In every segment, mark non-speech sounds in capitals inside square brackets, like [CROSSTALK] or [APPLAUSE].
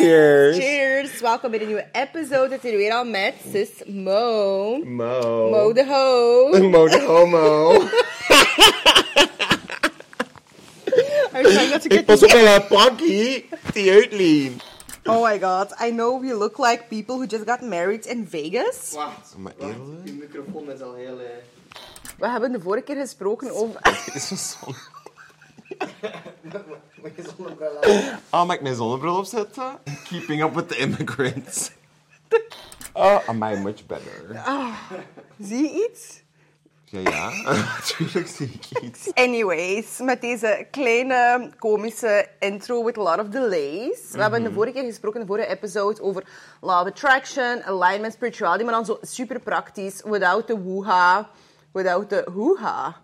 Cheers. Cheers! Welkom bij een nieuwe episode. Het is weer al met zus Mo. Mo. Mo de ho. [LAUGHS] Mo de homo. [LAUGHS] Ik get pas op een pakkie die uitleen. Oh my god, I know we look like people who just got married in Vegas. Wacht, Maar eerlijk? die microfoon is al heel... eh, We hebben de vorige keer gesproken over... Dit [LAUGHS] is zo zon. [LAUGHS] Moet je zonnebril aan? Oh, mag ik mijn zonnebril opzetten? Keeping up with the immigrants. [LAUGHS] Oh, amai, much better. Zie je iets? Ja, ja. [LAUGHS] Natuurlijk zie ik iets. Anyways, met deze kleine komische intro with a lot of delays. We hebben de vorige keer gesproken, in de vorige episode, over law of attraction, alignment, spirituality, maar dan zo super praktisch, without the woeha, without the hoo-ha.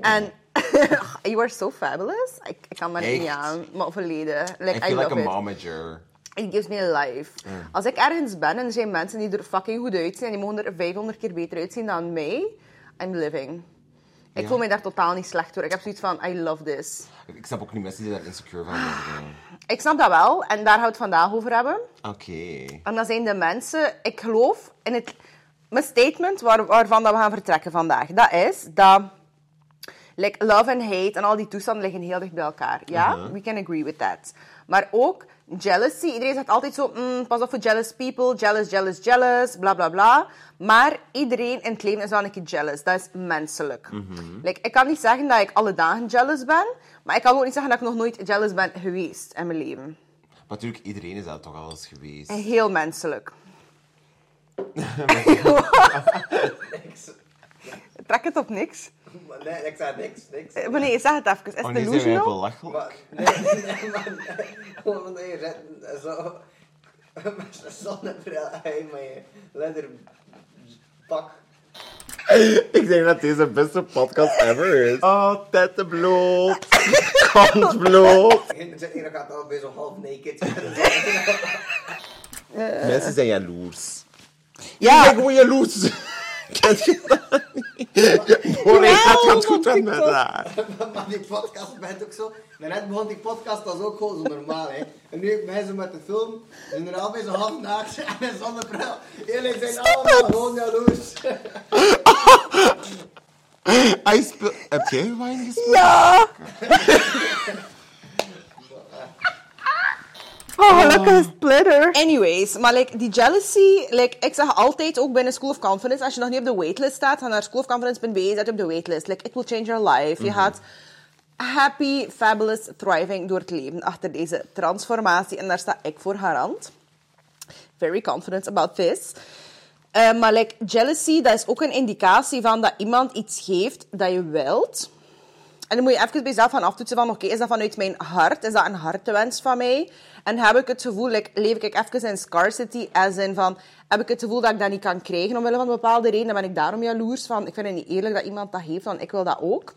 En [LAUGHS] you are so fabulous. Ik, ik kan maar niet aan, maar verleden. Like, I I, feel like a momager. It gives me a life. Als ik ergens ben en er zijn mensen die er fucking goed uitzien en die mogen er 500 keer beter uitzien dan mij, I'm living. Ik Ja. voel mij daar totaal niet slecht door. Ik heb zoiets van, I love this. Ik snap ook niet mensen die daar insecure van worden. [SIGHS] Ik snap dat wel en daar gaan we het vandaag over hebben. Oké. En dat zijn de mensen, ik geloof in het, mijn statement waar, waarvan dat we gaan vertrekken vandaag. Dat is dat like, love en hate en al die toestanden liggen heel dicht bij elkaar. Ja, we can agree with that. Maar ook jealousy. Iedereen zegt altijd zo, mm, pas op voor jealous people, jealous, jealous, jealous, bla bla bla. Maar iedereen in het leven is wel een keer jealous. Dat is menselijk. like, ik kan niet zeggen dat ik alle dagen jealous ben, maar ik kan ook niet zeggen dat ik nog nooit jealous ben geweest in mijn leven. Maar natuurlijk, iedereen is dat toch al eens geweest. Heel menselijk. [LAUGHS] [LAUGHS] Trek het op niks. Nee, ik zei niks, niks. Eh, Maar nee, zeg het even. Is het Oh, nu zijn wij delusional? belachelijk. Maar, nee, [LAUGHS] nee, maar... Gewoon omdat je zit zo... Met een zonnebril en met je leatherpak. Ik denk dat deze de beste podcast ever is. Oh, tette bloot. Kant bloot. Je zit hier, dan gaat al bij zo'n half naked. Mensen zijn jaloers. Ik ben Ja, gewoon jaloers. Kent je dat niet? Hoor, ik gaat Jawel, het goed met haar. [LAUGHS] maar die podcast bent ook zo... Net begon die podcast als ook gewoon zo normaal, hè. En nu ik ben zo met de film, zijn er al bij zo'n half naakt [LAUGHS] en een zonnebril. Jullie zijn allemaal gewoon jaloers. [LAUGHS] Hij speel... Heb jij wijn gespeeld? ja. Oh, gelukkig splitter. Anyways, maar like, die jealousy, like, ik zeg altijd ook binnen School of Confidence, als je nog niet op de waitlist staat, ga naar schoolofconfidence.be, zet je op de waitlist. Like, it will change your life. Je gaat happy, fabulous, thriving door het leven achter deze transformatie. En daar sta ik voor garant. Very confident about this. Eh, maar like, jealousy, dat is ook een indicatie van dat iemand iets geeft dat je wilt. En dan moet je even bij jezelf gaan aftoetsen van, oké, is dat vanuit mijn hart? Is dat een hartewens van mij? En heb ik het gevoel, like, leef ik even in scarcity, als in van, heb ik het gevoel dat ik dat niet kan krijgen omwille van een bepaalde reden, dan ben ik daarom jaloers van, ik vind het niet eerlijk dat iemand dat heeft, want ik wil dat ook.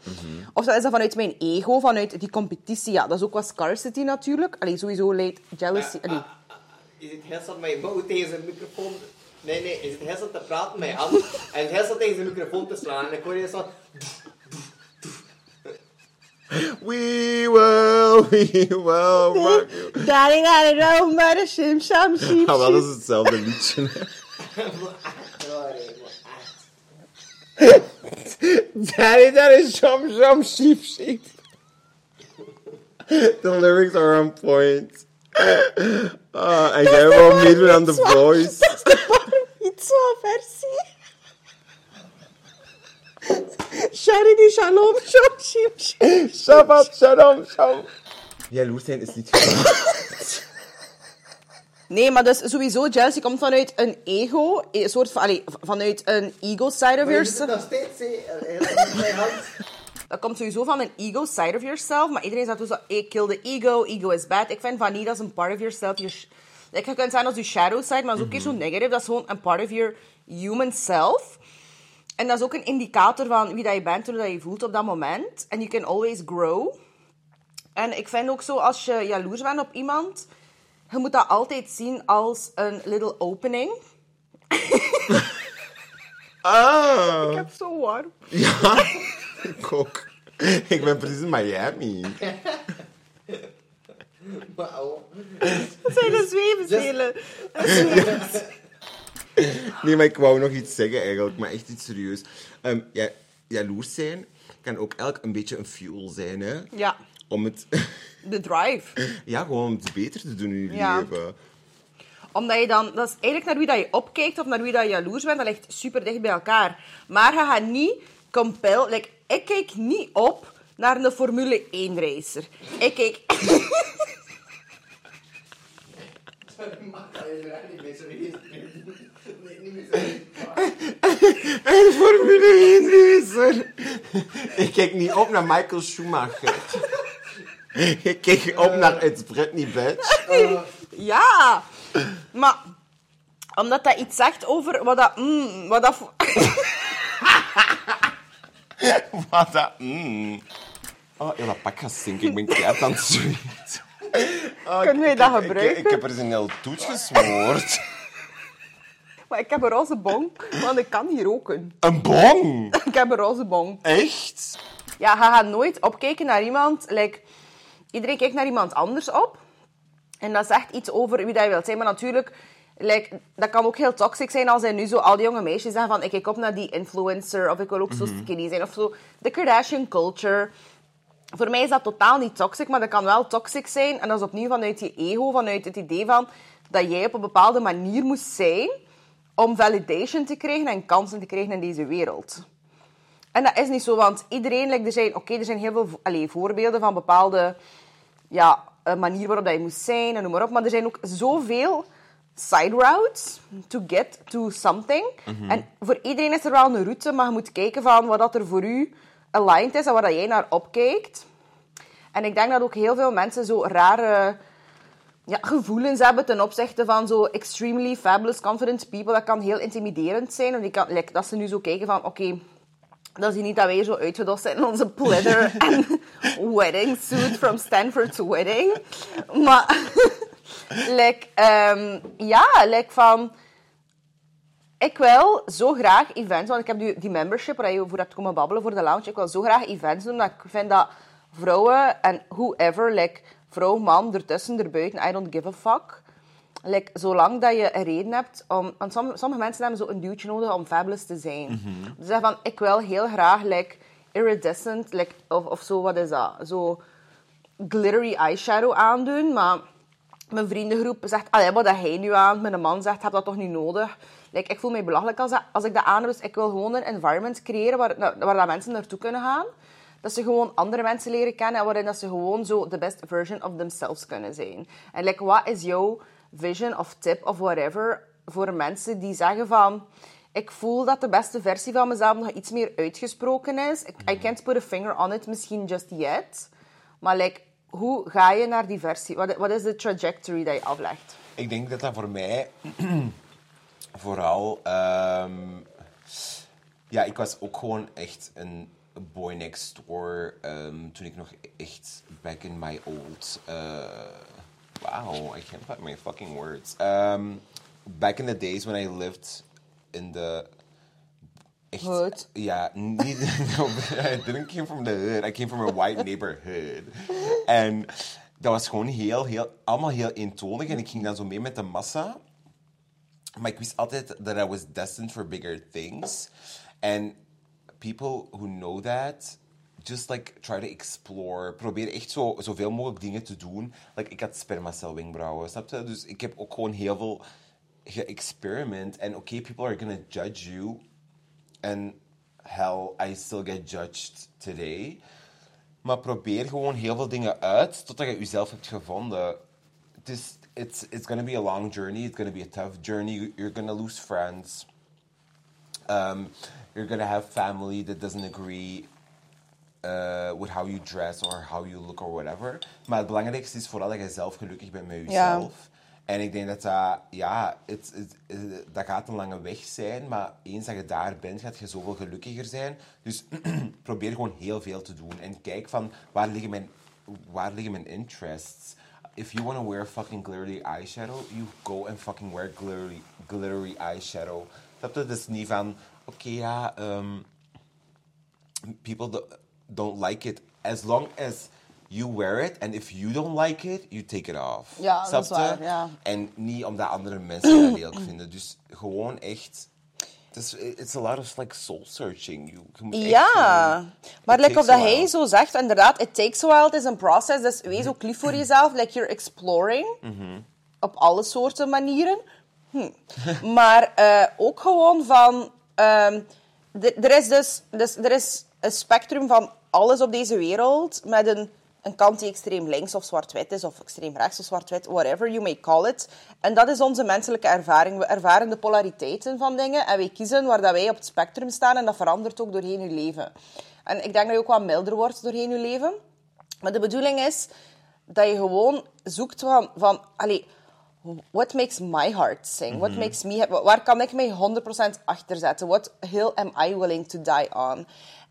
Of dat is dat vanuit mijn ego, vanuit die competitie, ja, dat is ook wat scarcity natuurlijk. Allee, sowieso leidt jealousy, allee. Je zit heel snel met je mouw tegen zijn microfoon. Nee, nee, je zit heel snel te praten met je hand. En zit heel snel tegen zijn microfoon te slaan. En ik hoor je zo... We will, [LAUGHS] we will rock you. [LAUGHS] [LAUGHS] Daddy got it all, maar de shim sham sheep Ah, wel, dat is hetzelfde liedje. Sorry, maar echt. Daddy, that is jump, jump, sheep, sheep. The lyrics are on point. Ah, en jij wil meedoen aan The Voice. Dat is de pizza versie. Charity shalom sheep. Shabbat shalom, shalom. Jaloers zijn is niet goed. Nee, maar dus sowieso, jealousy komt vanuit een ego, een soort van, allee, vanuit een ego side of yourself. nog steeds. Dat komt sowieso van een ego side of yourself, maar iedereen zegt dus zo, hey, kill the ego, ego is bad. Ik vind van niet, dat is een part of yourself. Je, like, je kunt zeggen als je shadow side, maar dat is ook een keer zo negative. Dat is gewoon een part of your human self. En dat is ook een indicator van wie dat je bent, hoe dat je voelt op dat moment. En you can always grow. En ik vind ook zo, als je jaloers bent op iemand, je moet dat altijd zien als een little opening. Ah. [LAUGHS] Ik heb zo warm. Ja, ik ook. Ik ben precies in Miami. Wauw. Dat zijn de zwevenstelen. [LAUGHS] Nee, maar ik wou nog iets zeggen eigenlijk, maar echt iets serieus. Ehm, ja, jaloers zijn kan ook elk een beetje een fuel zijn, hè? Ja, Om het, [LAUGHS] de drive. ja, gewoon om het beter te doen in je Ja. leven. Omdat je dan, dat is eigenlijk naar wie dat je opkijkt of naar wie dat je jaloers bent, dat ligt super dicht bij elkaar. Maar je gaat niet compel, like, ik kijk niet op naar een Formule 1 racer. Ik kijk, [LAUGHS] Mag dat je er niet mee nemen? Nee, niet meer serieus. [LAUGHS] En Formule 1 racer. Ik kijk niet op naar Michael Schumacher. Ik kijk op naar It's Britney Bitch. ja. Maar, omdat dat iets zegt over wat dat, mm, wat dat, [LAUGHS] Wat dat... Mm. Oh, heel dat pak gaat stinken. Ik ben keihard aan het zweten. Oh, Kunnen ik- dat ik- ik- gebruiken? Ik, heb er een heel toets gesmoord. Maar ik heb een roze bonk, want ik kan niet roken. Een bong! [LAUGHS] Ik heb een roze bonk. Echt? Ja, je gaat nooit opkijken naar iemand. Like, iedereen kijkt naar iemand anders op. En dat zegt iets over wie dat je wilt zijn. Maar natuurlijk, like, dat kan ook heel toxic zijn als hij nu zo al die jonge meisjes zeggen van ik kijk op naar die influencer of ik wil ook zo skinny zijn of zo. De Kardashian culture. Voor mij is dat totaal niet toxic, maar dat kan wel toxic zijn. En dat is opnieuw vanuit je ego, vanuit het idee van dat jij op een bepaalde manier moest zijn om validation te krijgen en kansen te krijgen in deze wereld. En dat is niet zo, want iedereen, like, er zijn, oké, er zijn heel veel allee, voorbeelden van bepaalde ja, een manier waarop dat je moet zijn en noem maar op. Maar er zijn ook zoveel side routes to get to something. En voor iedereen is er wel een route, maar je moet kijken van wat dat er voor u aligned is en waar dat jij naar opkijkt. En ik denk dat ook heel veel mensen zo rare ja, gevoelens hebben ten opzichte van zo extremely fabulous confident people. Dat kan heel intimiderend zijn. Want die kan, like, dat ze nu zo kijken van, oké, dat is hier niet dat wij zo uitgedost zijn in onze pleather [LAUGHS] en wedding suit from Stanford's wedding. Maar, [LAUGHS] like, ehm, ja, like van... Ik wil zo graag events, want ik heb nu die membership waar je voor hebt komen babbelen voor de lounge. Ik wil zo graag events doen, dat ik vind dat vrouwen en whoever, like vrouw, man, ertussen, erbuiten, I don't give a fuck. Like, zolang dat je een reden hebt om... Want sommige, sommige mensen hebben zo een duwtje nodig om fabulous te zijn. Dus zeggen van, ik wil heel graag like, iridescent, like, of, of zo, wat is dat? Zo glittery eyeshadow aandoen, maar mijn vriendengroep zegt, allee, wat dat hij nu aan, mijn man zegt, heb dat toch niet nodig? Like, ik voel mij belachelijk als, dat, als ik dat aan heb, dus ik wil gewoon een environment creëren waar, waar dat mensen naartoe kunnen gaan. Dat ze gewoon andere mensen leren kennen en waarin dat ze gewoon zo the best version of themselves kunnen zijn. En like, wat is jouw vision of tip of whatever voor mensen die zeggen van... Ik voel dat de beste versie van mezelf nog iets meer uitgesproken is. I can't put a finger on it, misschien just yet. Maar like, hoe ga je naar die versie? Wat, wat is de trajectory dat je aflegt? Ik denk dat dat voor mij [CLEARS THROAT] vooral... ehm, ja, ik was ook gewoon echt een boy next door ehm, toen ik nog echt back in my old... uh, wow, I can't find my fucking words. Um, back in the days when I lived in the... Echt, Hood. Ja, niet... [LAUGHS] no, I didn't came from the hood. I came from a white neighborhood. En dat was gewoon heel, heel... Allemaal heel eentonig. En ik ging dan zo mee met de massa. Maar ik wist altijd that I was destined for bigger things. And people who know that... Just like try to explore. Probeer echt zo, zoveel mogelijk dingen te doen. Like, ik had spermacel-wenkbrauwen, snap je? Dus ik heb ook gewoon heel veel geëxperiment. En oké, people are gonna judge you. And hell, I still get judged today. Maar probeer gewoon heel veel dingen uit totdat je jezelf hebt gevonden. Het is, it's, it's gonna be a long journey. It's gonna be a tough journey. You're gonna lose friends. Um, you're gonna have family that doesn't agree uh, with how you dress or how you look or whatever. Maar het belangrijkste is vooral dat je zelf gelukkig bent met jezelf. En ik denk dat dat, ja, het, het, eh, dat gaat een lange weg zijn, maar eens dat je daar bent, gaat je zoveel gelukkiger zijn. Dus [CLEARS THROAT] probeer gewoon heel veel te doen. En kijk van, waar liggen mijn, waar liggen mijn interests? If you want to wear fucking glittery eyeshadow, you go and fucking wear glittery, glittery eyeshadow. Dat is niet van, oké, ja, ehm, people do- don't like it. As long as You wear it, and if you don't like it, you take it off. Ja, dat is waar, ja. En niet omdat andere mensen dat lelijk [CLEARS THROAT] vinden. Dus gewoon echt... Het is it's a lot of like soul searching. You, je moet echt Ja, gewoon- maar It like, takes of dat hij zo zegt, inderdaad, it takes a while, het is een proces, dus wees ook lief voor jezelf, like you're exploring, op alle soorten manieren. Hm. maar eh, ook gewoon van, ehm, er is dus, dus er is een spectrum van alles op deze wereld, met een, een kant die extreem links of zwart-wit is, of extreem rechts of zwart-wit, whatever you may call it. En dat is onze menselijke ervaring. We ervaren de polariteiten van dingen en wij kiezen waar dat wij op het spectrum staan en dat verandert ook doorheen je leven. En ik denk dat je ook wat milder wordt doorheen je leven. Maar de bedoeling is dat je gewoon zoekt van... van allee, what makes my heart sing? What makes me happy? Waar kan ik mij 100% achter zetten? What hill am I willing to die on?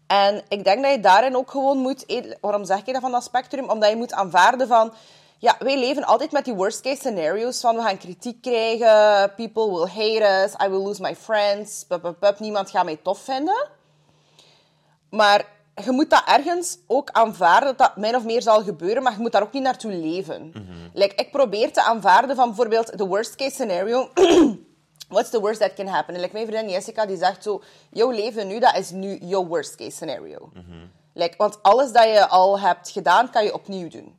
En ik denk dat je daarin ook gewoon moet... eh, Waarom zeg ik dat van dat spectrum? Omdat je moet aanvaarden van... Ja, wij leven altijd met die worst case scenario's van we gaan kritiek krijgen, people will hate us, I will lose my friends, pup, pup, pup, niemand gaat mij tof vinden. Maar je moet dat ergens ook aanvaarden dat dat min of meer zal gebeuren, maar je moet daar ook niet naartoe leven. like, ik probeer te aanvaarden van bijvoorbeeld de worst case scenario. [CLEARS THROAT] What's the worst that can happen? En like, mijn vriendin Jessica die zegt zo, jouw leven nu, dat is nu jouw worst case scenario. like, want alles dat je al hebt gedaan, kan je opnieuw doen.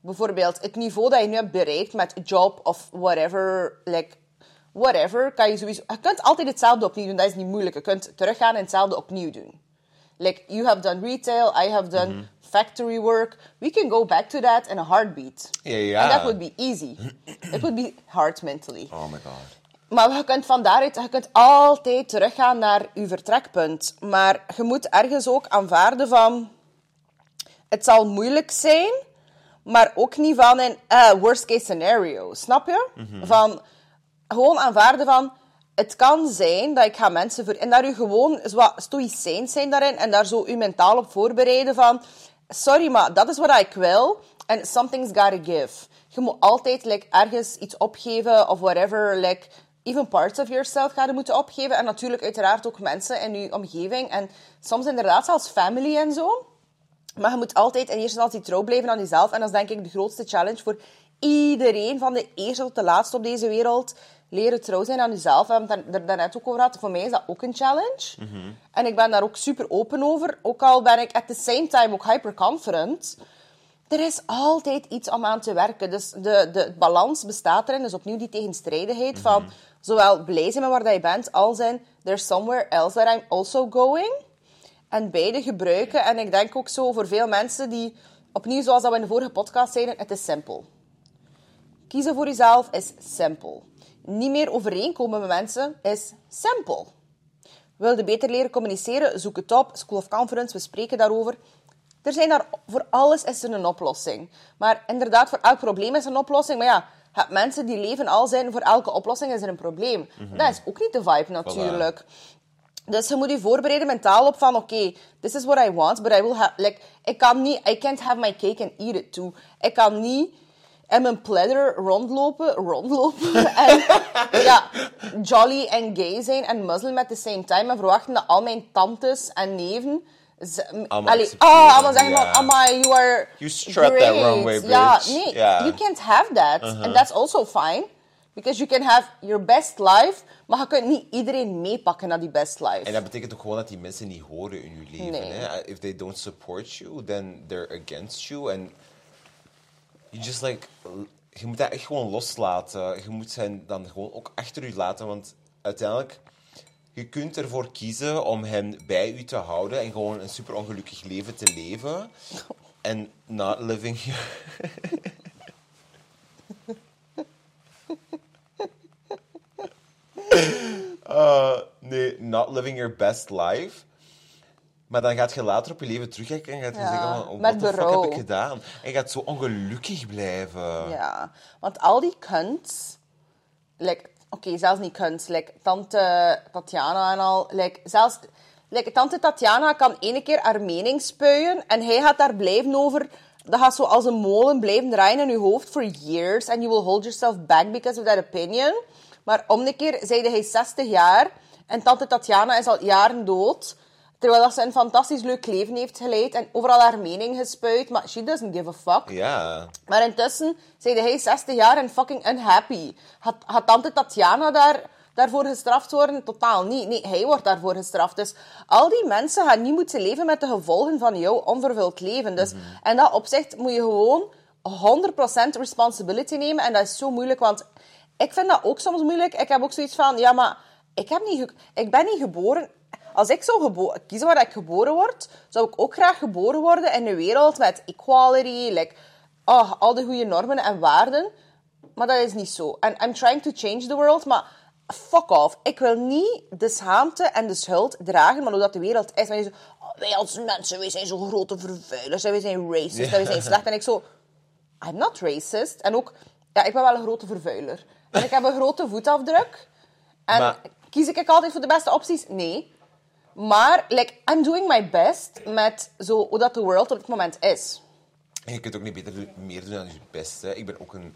Bijvoorbeeld het niveau dat je nu hebt bereikt met job of whatever, like, whatever, kan je sowieso... Je kunt altijd hetzelfde opnieuw doen, dat is niet moeilijk. Je kunt teruggaan en hetzelfde opnieuw doen. Like, you have done retail, I have done factory work. We can go back to that in a heartbeat. Ja, ja. And that would be easy. [CLEARS THROAT] It would be hard mentally. Oh my god. Maar je kunt van daaruit, je kunt altijd teruggaan naar je vertrekpunt. Maar je moet ergens ook aanvaarden van... Het zal moeilijk zijn, maar ook niet van een eh, worst case scenario. Snap je? Van gewoon aanvaarden van... Het kan zijn dat ik ga mensen... Voor, en daar je gewoon wat stoïcijns zijn daarin. En daar zo je mentaal op voorbereiden van... Sorry, maar dat is wat ik wil. En something's gotta give. Je moet altijd like, ergens iets opgeven of whatever. Like, even parts of yourself ga je moeten opgeven. En natuurlijk uiteraard ook mensen in je omgeving. En soms inderdaad zelfs family en zo. Maar je moet altijd in eerste instantie trouw blijven aan jezelf. En dat is denk ik de grootste challenge voor iedereen, van de eerste tot de laatste op deze wereld. Leren trouw zijn aan jezelf. We hebben het er daarnet ook over gehad. Voor mij is dat ook een challenge. En ik ben daar ook super open over. Ook al ben ik at the same time ook hyperconfident. Er is altijd iets om aan te werken. Dus de, de balans bestaat erin. Dus opnieuw die tegenstrijdigheid van zowel blij zijn met waar dat je bent, als in there's somewhere else that I'm also going. En beide gebruiken. En ik denk ook zo voor veel mensen die, opnieuw zoals dat we in de vorige podcast zeiden, het is simpel. Kiezen voor jezelf is simpel. Niet meer overeenkomen met mensen is simpel. Wil je beter leren communiceren? Zoek het op. School of Conference, we spreken daarover. Er zijn daar, voor alles is er een oplossing. Maar inderdaad, voor elk probleem is er een oplossing. Maar ja, je hebt mensen die leven al zijn, voor elke oplossing is er een probleem. Dat is ook niet de vibe natuurlijk. Dus je moet je voorbereiden mentaal op van, oké, this is what I want, but I will have, like, ik kan niet, I can't have my cake and eat it too. Ik kan niet in mijn planner rondlopen, rondlopen [LAUGHS] en ja, jolly en gay zijn en moslim at the same time en verwachten dat al mijn tantes en neven ze- Allemaal allee, oh, allemaal zeggen van, ja. amai, you are You strut that wrong way, Ja, bitch. nee, Ja. you can't have that. And that's also fine. Because you can have your best life, maar je kunt niet iedereen meepakken naar die best life. En dat betekent ook gewoon dat die mensen niet horen in je leven. Nee. Hè? If they don't support you, then they're against you. En you just like, je moet dat echt gewoon loslaten. Je moet hen dan gewoon ook achter je laten, want uiteindelijk, je kunt ervoor kiezen om hen bij u te houden en gewoon een super ongelukkig leven te leven. En not living. Uh, [LAUGHS] nee, not living your best life. Maar dan gaat je later op je leven terugkijken en gaat je Ja, zeggen van, oh, what the fuck heb ik gedaan? En je gaat zo ongelukkig blijven. Ja, want al die kunst, like, oké, zelfs niet kunst, like, tante Tatjana en al, like, zelfs, like, tante Tatjana kan ene keer haar mening spuien en hij gaat daar blijven over, dat gaat zo als een molen blijven draaien in je hoofd for years and you will hold yourself back because of that opinion. Maar om de keer zeide hij 60 jaar en tante Tatjana is al jaren dood. Terwijl dat ze een fantastisch leuk leven heeft geleid en overal haar mening gespuit, maar she doesn't give a fuck. Ja. Maar intussen zei hij 60 jaar en fucking unhappy. Had, had tante Tatjana daar, daarvoor gestraft worden? Totaal niet. Nee, hij wordt daarvoor gestraft. Dus al die mensen gaan niet moeten leven met de gevolgen van jouw onvervuld leven. Dus in dat opzicht moet je gewoon 100% responsibility nemen. En dat is zo moeilijk, want ik vind dat ook soms moeilijk. Ik heb ook zoiets van, ja, maar ik, heb niet ik ben niet geboren... Als ik zou kiezen waar ik geboren word, zou ik ook graag geboren worden in een wereld met equality, like, oh, al die goede normen en waarden. Maar dat is niet zo. En I'm trying to change the world, maar fuck off. Ik wil niet de schaamte en de schuld dragen van hoe dat de wereld is. Maar je zo, oh, wij als mensen, wij zijn zo grote vervuilers en wij zijn racist en wij zijn slecht. En ik zo, I'm not racist. En ook, ja, ik ben wel een grote vervuiler. En ik heb een grote voetafdruk. En Maar- kies ik altijd voor de beste opties? Nee. Maar, like, I'm doing my best met zo, hoe dat de world op dit moment is. En je kunt ook niet beter doen- meer doen dan je best. Hè. Ik ben ook een...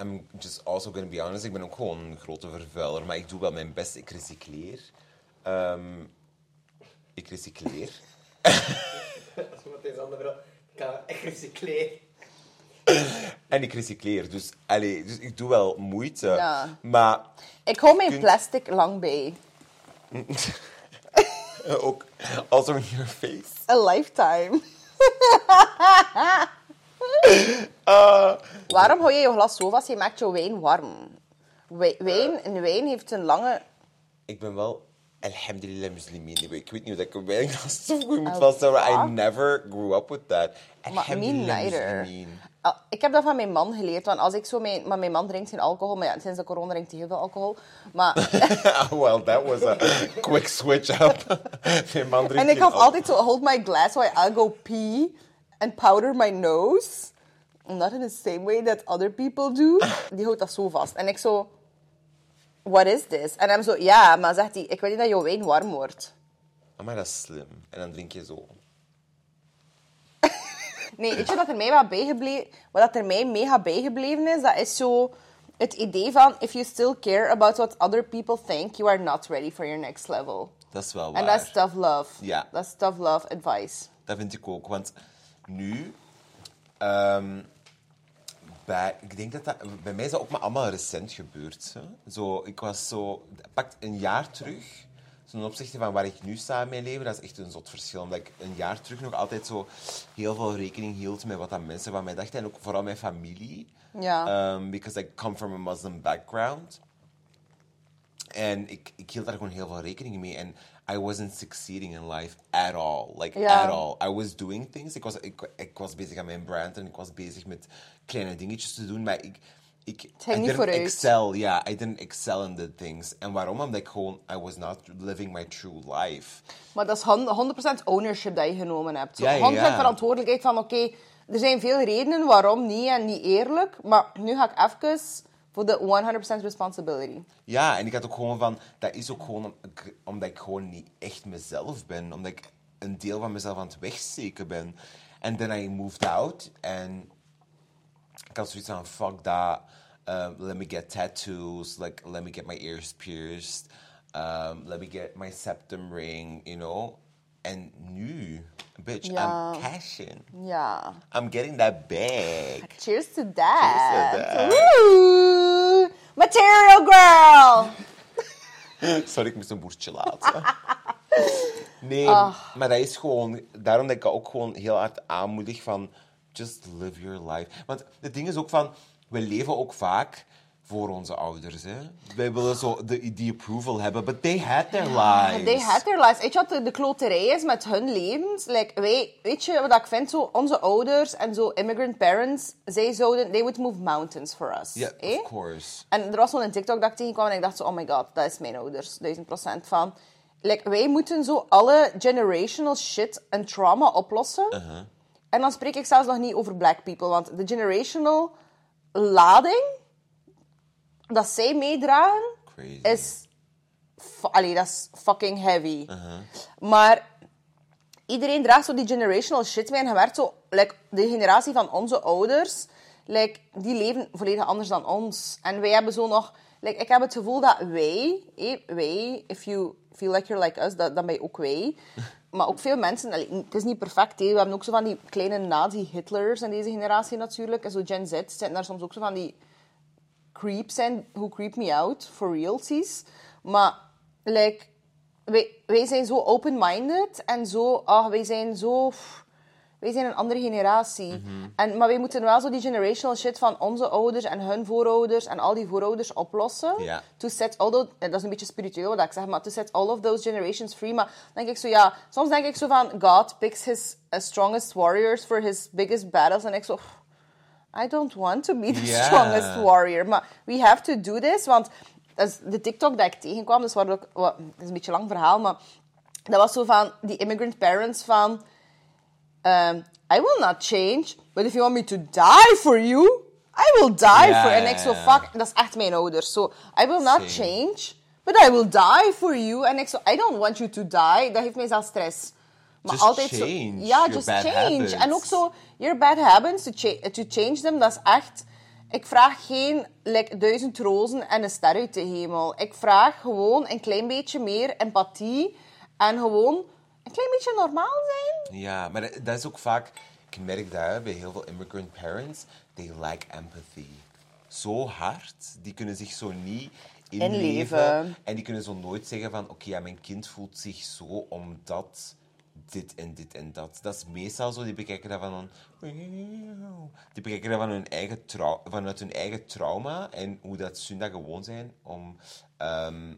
I'm just also gonna be honest. Ik ben ook gewoon een grote vervuiler. Maar ik doe wel mijn best. Ik recycleer. Ehm, ik recycleer. Dat is wat deze andere vrouw. Ik kan echt recycleren. En ik recycleer. Dus, allee, dus ik doe wel moeite. Ja. Maar Ik hou mijn Kunt- plastic lang bij. [LAUGHS] eh, ook also in your face. A lifetime. Ah. [LAUGHS] Waarom hou je je glas zo vast? Je maakt jouw wijn warm. Wij- Wijn, een wijn heeft een lange... Ik ben wel, alhamdulillah. Ik weet niet hoe ik een weinig [LAUGHS] zo goed moet Oh, vasthouden. I never grew up with that. Maar me neither. Ah, Ik heb dat van mijn man geleerd. Want als ik zo mijn... Maar mijn man drinkt geen alcohol. Maar ja, sinds de corona drinkt hij heel veel alcohol. Maar... [LAUGHS] well, that was a quick switch up. [LAUGHS] Mijn man drinkt en ik had altijd zo... Hold my glass while I go pee. And powder my nose. Not in the same way that other people do. Die houdt dat zo vast. En ik zo... What is this? En hem zo... Ja, maar zegt hij... Ik wil niet dat jouw wijn warm wordt. Oh, maar dat is slim. En dan drink je zo. Nee, weet je wat er mij wat bijgebleven, wat dat er mij mega bijgebleven is? Dat is zo het idee van if you still care about what other people think, you are not ready for your next level. Dat is wel waar. En dat is tough love. Ja. Dat is tough love advice. Dat vind ik ook. Want nu... ehm, bij, ik denk dat dat... Bij mij is dat ook maar allemaal recent gebeurd. Hè? Zo, ik was zo... Pakt een jaar terug... Ten opzichte van waar ik nu sta in mijn leven, dat is echt een zot verschil. Omdat ik een jaar terug nog altijd zo heel veel rekening hield met wat dat mensen van mij dachten. En ook vooral mijn familie. Ja. Um, because I come from a Muslim background. En ik, ik hield daar gewoon heel veel rekening mee. En I wasn't succeeding in life at all. Like, at all. I was doing things. Ik was, ik, ik was bezig aan mijn brand en ik was bezig met kleine dingetjes te doen. Maar ik... ik ging I niet didn't vooruit. excel. Ja, I didn't excel in the things. En waarom? Omdat ik gewoon... I was not living my true life. Maar dat is hon- 100% ownership dat je genomen hebt. Zo Ja, ja, 100% ja. verantwoordelijkheid van, oké, er zijn veel redenen waarom niet en niet eerlijk, maar nu ga ik even voor de 100% responsibility. Ja, en ik had ook gewoon van... Dat is ook gewoon omdat ik gewoon niet echt mezelf ben. Omdat ik een deel van mezelf aan het wegsteken ben. En then I moved out. En ik had zoiets van... Fuck that. Um, let me get tattoos. Like, let me get my ears pierced. Um, let me get my septum ring, you know. and new Bitch, Ja. I'm cashing. Yeah. I'm getting that bag. Cheers to that. Cheers to that. Woo! Material girl! [LAUGHS] Sorry, ik moest een boertje laten. [LAUGHS] Nee, Ah. maar dat is gewoon... Daarom dat ik ook gewoon heel hard aanmoedig van... Just live your life. Want het ding is ook van... We leven ook vaak voor onze ouders. Hè? Wij willen zo de, die approval hebben. But they had their lives. They had their lives. Weet je wat de, de kloterij is met hun levens? Like, wij, weet je wat ik vind? Zo, onze ouders en zo immigrant parents, zij zouden... They would move mountains for us. Ja, eh? of course. En er was zo'n TikTok dat ik tegenkwam en ik dacht zo, oh my god, dat is mijn ouders. Duizend procent van. Like, wij moeten zo alle generational shit en trauma oplossen. Uh-huh. En dan spreek ik zelfs nog niet over black people, want de generational lading dat zij meedragen Crazy. is, allee, dat is fucking heavy. Uh-huh. Maar iedereen draagt zo die generational shit mee en je merkt zo, like, de generatie van onze ouders, like, die leven volledig anders dan ons. En wij hebben zo nog like, ik heb het gevoel dat wij, eh, wij, if you feel like you're like us, dat, dan ben je ook wij. [LAUGHS] Maar ook veel mensen, het is niet perfect, we hebben ook zo van die kleine nazi-Hitlers in deze generatie natuurlijk. En zo Gen Z zitten daar soms ook zo van die creeps in, who creep me out, for realties. Maar, like, wij, wij zijn zo open-minded en zo, ah, wij zijn zo... Wij zijn een andere generatie. Mhm. en, maar wij moeten wel zo die generational shit van onze ouders en hun voorouders en al die voorouders oplossen. Ja. To set all those, dat is een beetje spiritueel wat ik zeg, maar to set all of those generations free. Maar denk ik zo, ja, soms denk ik zo van, God picks his uh, strongest warriors for his biggest battles. En ik zo, I don't want to be the strongest warrior. Maar we have to do this, want de TikTok dat ik tegenkwam, dus waar ook, het is een beetje een lang verhaal, maar dat was zo van die immigrant parents van, um, I will not change, but if you want me to die for you, I will die for. En ik zo, fuck, dat is echt mijn ouders. So, I will not Same. change, but I will die for you. En ik zo, I don't want you to die. Dat geeft mij zelfs stress. Maar Just altijd zo, ja, your just change. habits. En ook zo, your bad habits, to, cha- to change them, dat is echt... Ik vraag geen like, duizend rozen en een ster uit de hemel. Ik vraag gewoon een klein beetje meer empathie en gewoon een klein beetje normaal zijn. Ja, maar dat, dat is ook vaak... Ik merk dat bij heel veel immigrant parents. They lack empathy. Zo hard. Die kunnen zich zo niet inleven. Inleven. En die kunnen zo nooit zeggen van... Oké, ja, mijn kind voelt zich zo omdat dit en dit en dat. Dat is meestal zo. Die bekijken dat van... Een, die bekijken dat van hun eigen trau- vanuit hun eigen trauma. En hoe dat ze dat gewoon zijn om... ehm,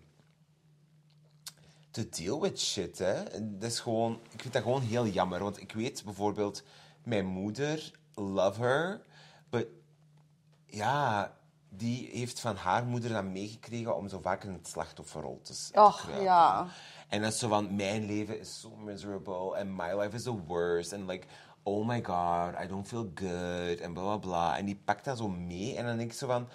te deal with shit. Hè. Dat is gewoon, ik vind dat gewoon heel jammer. Want ik weet bijvoorbeeld, mijn moeder, love her, but ja, die heeft van haar moeder dan meegekregen om zo vaak in het slachtofferrol te, te Och, kruipen. ja. En dat is zo van, mijn leven is zo miserable and my life is the worst. En like, oh my god, I don't feel good en bla bla bla. En die pakt dat zo mee en dan denk ik zo van,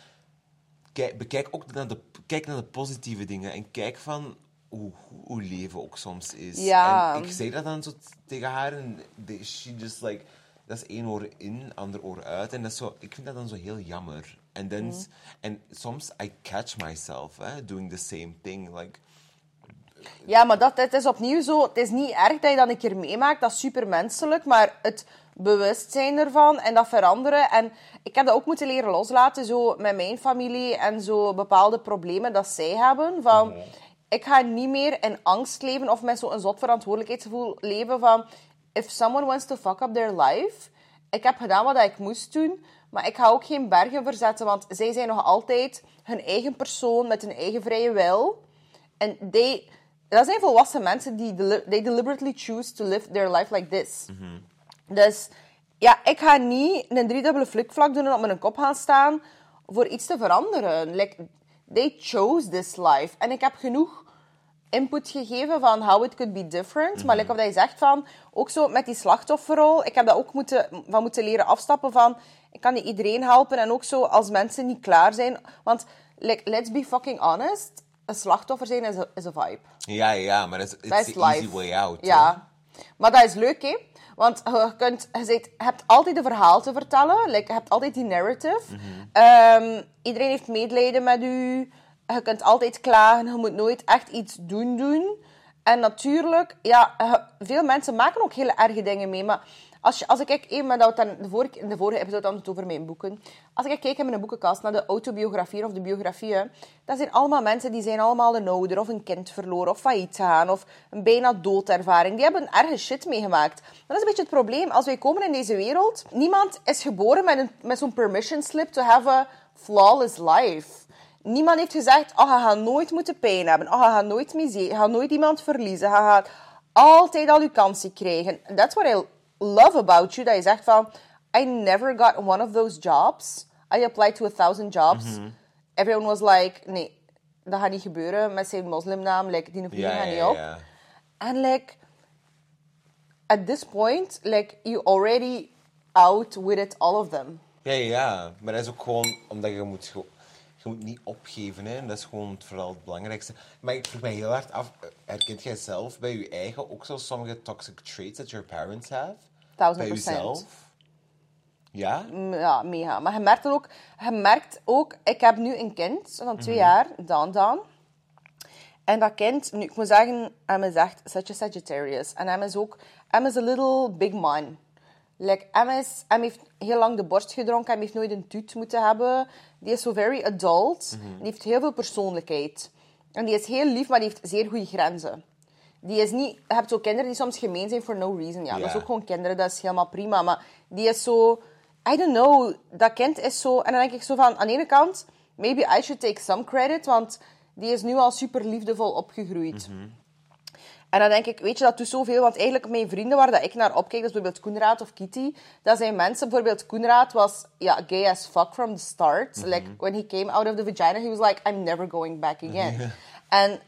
kijk, bekijk ook naar de, kijk naar de positieve dingen en kijk van hoe, hoe leven ook soms is. Ja. En ik zei dat dan zo tegen haar en she just like, dat is één oor in, ander oor uit. En dat is zo, ik vind dat dan zo heel jammer. En dan, s- en soms I catch myself hè, doing the same thing. Like, Ja, maar dat, het is opnieuw zo. Het is niet erg dat je dat een keer meemaakt. Dat is supermenselijk. Maar het bewustzijn ervan en dat veranderen. En ik heb dat ook moeten leren loslaten. Zo met mijn familie en zo bepaalde problemen dat zij hebben. Van, Ik ga niet meer in angst leven of met zo'n zot verantwoordelijkheidsgevoel leven van... If someone wants to fuck up their life... Ik heb gedaan wat ik moest doen, maar ik ga ook geen bergen verzetten, want zij zijn nog altijd hun eigen persoon met hun eigen vrije wil. En they, dat zijn volwassen mensen die they deliberately choose to live their life like this. Dus ja, ik ga niet een driedubbele flikvlak doen en op mijn kop gaan staan voor iets te veranderen. Like, they chose this life. En ik heb genoeg input gegeven van how it could be different. Maar like of dat je zegt van, ook zo met die slachtofferrol, ik heb dat ook moeten, van moeten leren afstappen van, ik kan niet iedereen helpen. En ook zo als mensen niet klaar zijn. Want like, let's be fucking honest, een slachtoffer zijn is a, is a vibe. ja, ja, maar dat is, Dat it's is the easy way out. hè. Ja. Maar dat is leuk, hè? Want je, kunt, je, hebt altijd een verhaal te vertellen. Like, je hebt altijd die narrative. Mhm. Ehm, iedereen heeft medelijden met u. Je kunt altijd klagen. Je moet nooit echt iets doen doen. En natuurlijk, ja, je- veel mensen maken ook hele erge dingen mee. Maar als, als ik even met dat dan de vorige, in de vorige episode hadden het over mijn boeken. Als ik kijk in mijn boekenkast naar de autobiografieën of de biografieën, dat zijn allemaal mensen die zijn allemaal een ouder of een kind verloren of failliet gaan of een bijna doodervaring. Die hebben erge shit meegemaakt. Dat is een beetje het probleem. Als wij komen in deze wereld, niemand is geboren met, een, met zo'n permission slip to have a flawless life. Niemand heeft gezegd, oh, je gaat nooit moeten pijn hebben. Oh, je gaat nooit miserie, je gaat nooit iemand verliezen. Je gaat altijd al je kansen krijgen. That's what I love about you. Dat je zegt van, I never got one of those jobs. I applied to a thousand jobs. Everyone was like, nee, dat gaat niet gebeuren met zijn moslimnaam. Like, die opnieuw gaat niet op. And like, at this point, like, you already out with it, all of them. Ja, ja, maar dat is ook gewoon omdat je moet, moet niet opgeven. Hè. En dat is gewoon vooral het belangrijkste. Maar ik vroeg mij heel hard af, eh, herkent jij zelf bij je eigen ook zo sommige toxic traits that your parents have? Thousand bij jezelf? Ja? Ja, mega. Maar je merkt ook, je merkt ook, ik heb nu een kind van twee Mhm. jaar, Dan Dan. En dat kind, nu ik moet zeggen, hem is echt such a Sagittarius. En hem is ook, hem is a little big man. Like, is, hem heeft heel lang de borst gedronken, hem heeft nooit een tuut moeten hebben. Die is zo very adult. Mhm. Die heeft heel veel persoonlijkheid. En die is heel lief, maar die heeft zeer goede grenzen. Die is niet... Je hebt zo kinderen die soms gemeen zijn for no reason. Ja, dat is ook gewoon kinderen, dat is helemaal prima. Maar die is zo... I don't know. Dat kind is zo... En dan denk ik zo van... Aan de ene kant, maybe I should take some credit. Want die is nu al super liefdevol opgegroeid. En dan denk ik, weet je, dat doet zoveel. Want eigenlijk mijn vrienden waar dat ik naar opkijk, dat is bijvoorbeeld Koenraad of Kitty, dat zijn mensen, bijvoorbeeld Koenraad was ja, gay as fuck from the start. Like, when he came out of the vagina, he was like, I'm never going back again. [LAUGHS] En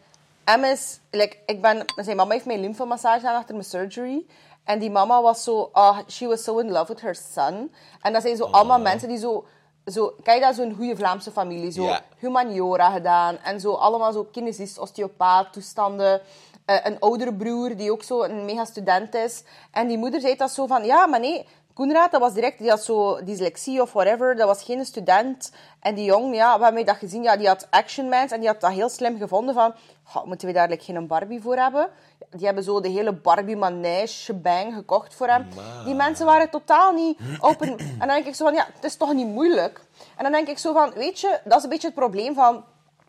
M is, like, ik ben, zijn mama heeft mij lymfemassage gedaan achter mijn surgery. En die mama was zo, ah, she was so in love with her son. En dat zijn zo allemaal mensen die zo, zo kijk dat zo'n goede Vlaamse familie, zo humaniora gedaan. En zo allemaal zo kinesist, osteopaat, toestanden. Eh, een oudere broer die ook zo een mega student is. En die moeder zei dat zo van, ja, maar nee, Koenraad, dat was direct, die had zo dyslexie of whatever, dat was geen student. En die jong, ja, hebben dat gezien, ja, die had Action Man en die had dat heel slim gevonden van, "Goh, moeten we daar like, geen Barbie voor hebben? Die hebben zo de hele Barbie manege shebang gekocht voor hem. Die mensen waren totaal niet open. En dan denk ik zo van, ja, het is toch niet moeilijk? En dan denk ik zo van, weet je, dat is een beetje het probleem van...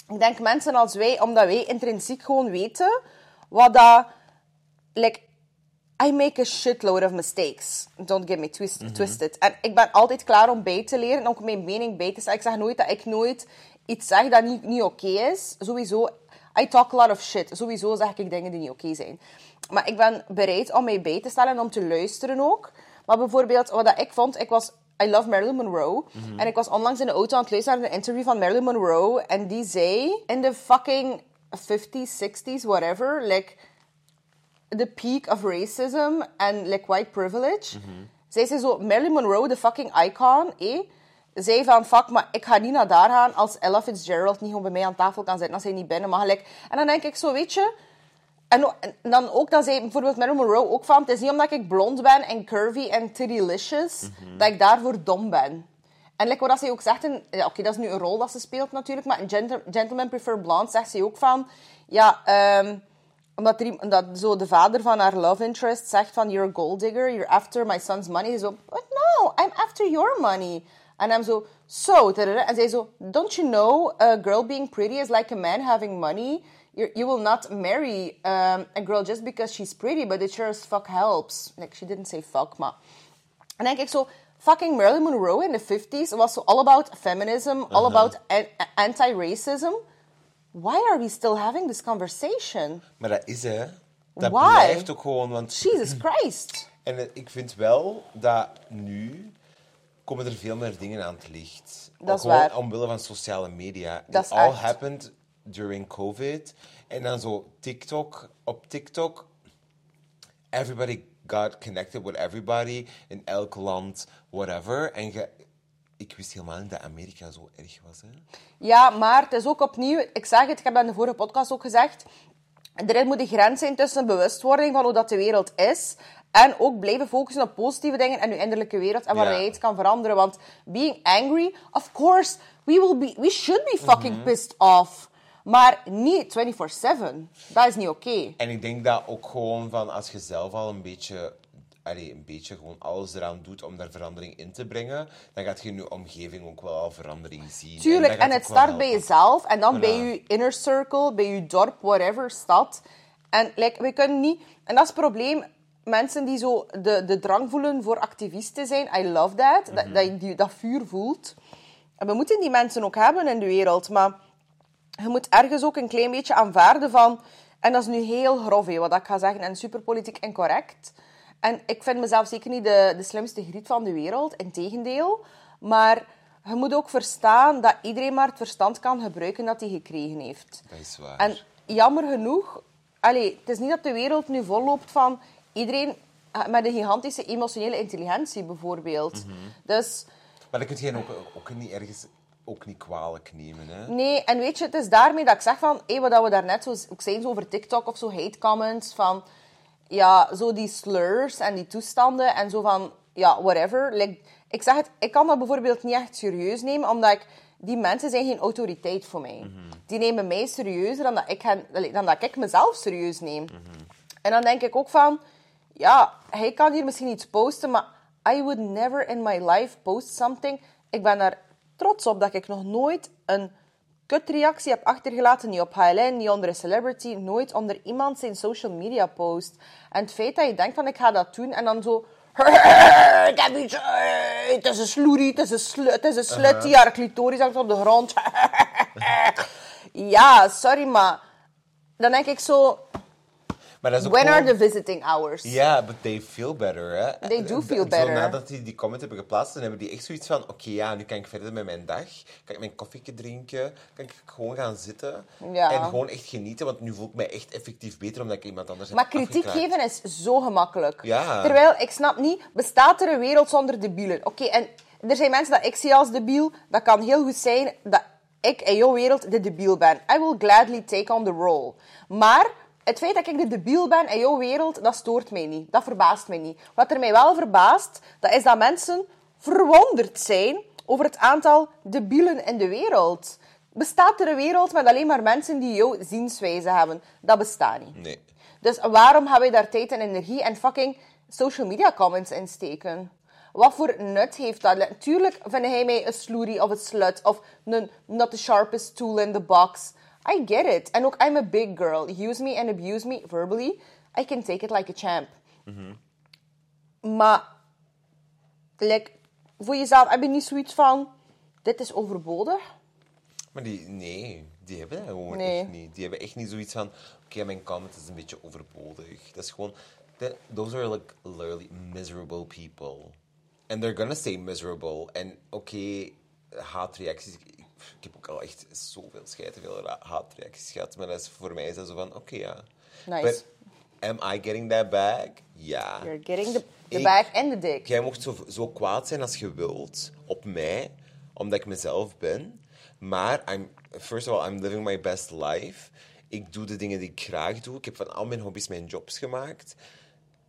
Ik denk mensen als wij, omdat wij intrinsiek gewoon weten wat dat... Like, I make a shitload of mistakes. Don't get me twist, twisted. En ik ben altijd klaar om bij te leren en ook mijn mening bij te stellen. Ik zeg nooit dat ik nooit iets zeg dat niet, niet oké is. Sowieso, I talk a lot of shit. Sowieso zeg ik dingen die niet oké zijn. Maar ik ben bereid om mij bij te stellen en om te luisteren ook. Maar bijvoorbeeld, wat dat ik vond, ik was... I love Marilyn Monroe. En ik was onlangs in de auto aan het luisteren naar een interview van Marilyn Monroe. En die zei, in de fucking 50s, 60s, whatever, like the peak of racism en like white privilege. Zij zei zo, Marilyn Monroe, de fucking icon, eh, zei van, fuck, maar ik ga niet naar daar gaan als Ella Fitzgerald niet gewoon bij mij aan tafel kan zitten als hij niet binnen mag. Like, en dan denk ik zo, weet je... En, dan ook, dan zei bijvoorbeeld Marilyn Monroe ook van, het is niet omdat ik blond ben en curvy en tittylicious, dat ik daarvoor dom ben. En like wat zij ook zegt, ja, oké, dat is nu een rol dat ze speelt natuurlijk, maar in Gentle- Gentlemen Prefer Blonde zegt ze ook van, ja, ehm, omdat, omdat zo de vader van haar love interest zegt van, you're a gold digger, you're after my son's money. Ze zo, but no, I'm after your money. En hem zo, so, tadada. en zij zo, don't you know, a girl being pretty is like a man having money. You, you will not marry um, a girl just because she's pretty, but it sure as fuck helps. Like, she didn't say fuck, maar... En denk ik zo, fucking Marilyn Monroe in de 50s was zo all about feminism, all about an- anti-racism. Why are we still having this conversation? Maar dat is hè. Dat Why? blijft ook gewoon, want... [CLEARS THROAT] Jesus Christ. En eh, ik vind wel dat nu komen er veel meer dingen aan het licht. Dat is Gewoon waar. omwille van sociale media. Dat It all echt. happened during COVID. En dan zo TikTok. Op TikTok, everybody got connected with everybody. In elk land, whatever. En je, ik wist helemaal niet dat Amerika zo erg was. Hè? Ja, maar het is ook opnieuw... Ik zeg het, ik heb dat in de vorige podcast ook gezegd. Er moet een grens zijn tussen bewustwording van hoe dat de wereld is... En ook blijven focussen op positieve dingen en uw innerlijke wereld en waar jij iets kan veranderen. Want being angry, of course, we, will be, we should be fucking Mhm. pissed off. Maar niet 24-7. Dat is niet oké. En ik denk dat ook gewoon van als je zelf al een beetje, allee, een beetje gewoon alles eraan doet om daar verandering in te brengen, dan gaat je in je omgeving ook wel al verandering zien. Tuurlijk, en, het start bij jezelf en dan Voilà. bij je inner circle, bij je dorp, whatever, stad. En like, we kunnen niet... En dat is het probleem. Mensen die zo de, de drang voelen voor activist te zijn, I love that. Dat, dat je dat vuur voelt. En we moeten die mensen ook hebben in de wereld, maar je moet ergens ook een klein beetje aanvaarden van... En dat is nu heel grof, wat ik ga zeggen, en super politiek incorrect. En ik vind mezelf zeker niet de, de slimste griet van de wereld, integendeel. Maar je moet ook verstaan dat iedereen maar het verstand kan gebruiken dat hij gekregen heeft. Dat is waar. En jammer genoeg... Allee, het is niet dat de wereld nu volloopt van iedereen eh, met een gigantische emotionele intelligentie, bijvoorbeeld. Dus... Maar dat kun je ook, ook niet ergens ook niet kwalijk nemen. Hè? Nee, en weet je, het is daarmee dat ik zeg van, hé, wat we daarnet zo, ook zeiden zo over TikTok of zo, hate comments, van, ja, zo die slurs en die toestanden en zo van, ja, whatever. Like, ik zeg het, ik kan dat bijvoorbeeld niet echt serieus nemen, omdat ik, die mensen zijn geen autoriteit voor mij. Die nemen mij serieuzer dan dat ik, hen, dan dat ik mezelf serieus neem. En dan denk ik ook van, ja, hij kan hier misschien iets posten, maar I would never in my life post something. Ik ben er trots op dat ik nog nooit een kutreactie heb achtergelaten, niet op HLN, niet onder een celebrity, nooit onder iemand zijn social media post. En het feit dat je denkt van ik ga dat doen en dan zo... [LAUGHS] Ik heb iets... eh, Het is een sloerie, het is een, slu, het is een slut die haar clitoris hangt op de grond. [LAUGHS] Ja, sorry, maar... Dan denk ik zo... Maar dat is ook When are the visiting hours? Ja, but they feel better, hè. They do feel zo better. nadat die die comment hebben geplaatst, dan hebben die echt zoiets van... Oké, ja, nu kan ik verder met mijn dag. Kan ik mijn koffieke drinken. Kan ik gewoon gaan zitten. Ja. En gewoon echt genieten, want nu voel ik mij echt effectief beter, omdat ik iemand anders Maar heb kritiek afgekraakt. geven is zo gemakkelijk. Ja. Terwijl, ik snap niet, bestaat er een wereld zonder debielen? Oké, en er zijn mensen dat ik zie als debiel. Dat kan heel goed zijn dat ik in jouw wereld de debiel ben. I will gladly take on the role. Maar het feit dat ik de debiel ben in jouw wereld, dat stoort mij niet. Dat verbaast mij niet. Wat er mij wel verbaast, dat is dat mensen verwonderd zijn over het aantal debielen in de wereld. Bestaat er een wereld met alleen maar mensen die jouw zienswijze hebben? Dat bestaat niet. Nee. Dus waarom gaan wij daar tijd en energie en fucking social media comments in steken? Wat voor nut heeft dat? Natuurlijk vind hij mij een sloerie of een slut of een not the sharpest tool in the box. I get it. En ook, I'm a big girl. Use me and abuse me verbally. I can take it like a champ. Maar, like, voor jezelf heb je niet zoiets van, dit is overbodig? Maar die, nee, die hebben dat gewoon Nee. echt niet. Die hebben echt niet zoiets van, oké, mijn comment is een beetje overbodig. Dat is gewoon, that- those are like literally miserable people. And they're gonna stay miserable. En oké, haatreacties, ik, heb ook al echt zoveel schijten, veel haatreacties gehad, maar dat is, voor mij is dat zo van, oké, ja. Nice. But am I getting that back? Ja. You're getting the, the Ik- bag and the dick. Jij mocht zo, zo kwaad zijn als je wilt op mij, omdat ik mezelf ben. Maar, I'm, first of all, I'm living my best life. Ik doe de dingen die ik graag doe. Ik heb van al mijn hobby's mijn jobs gemaakt.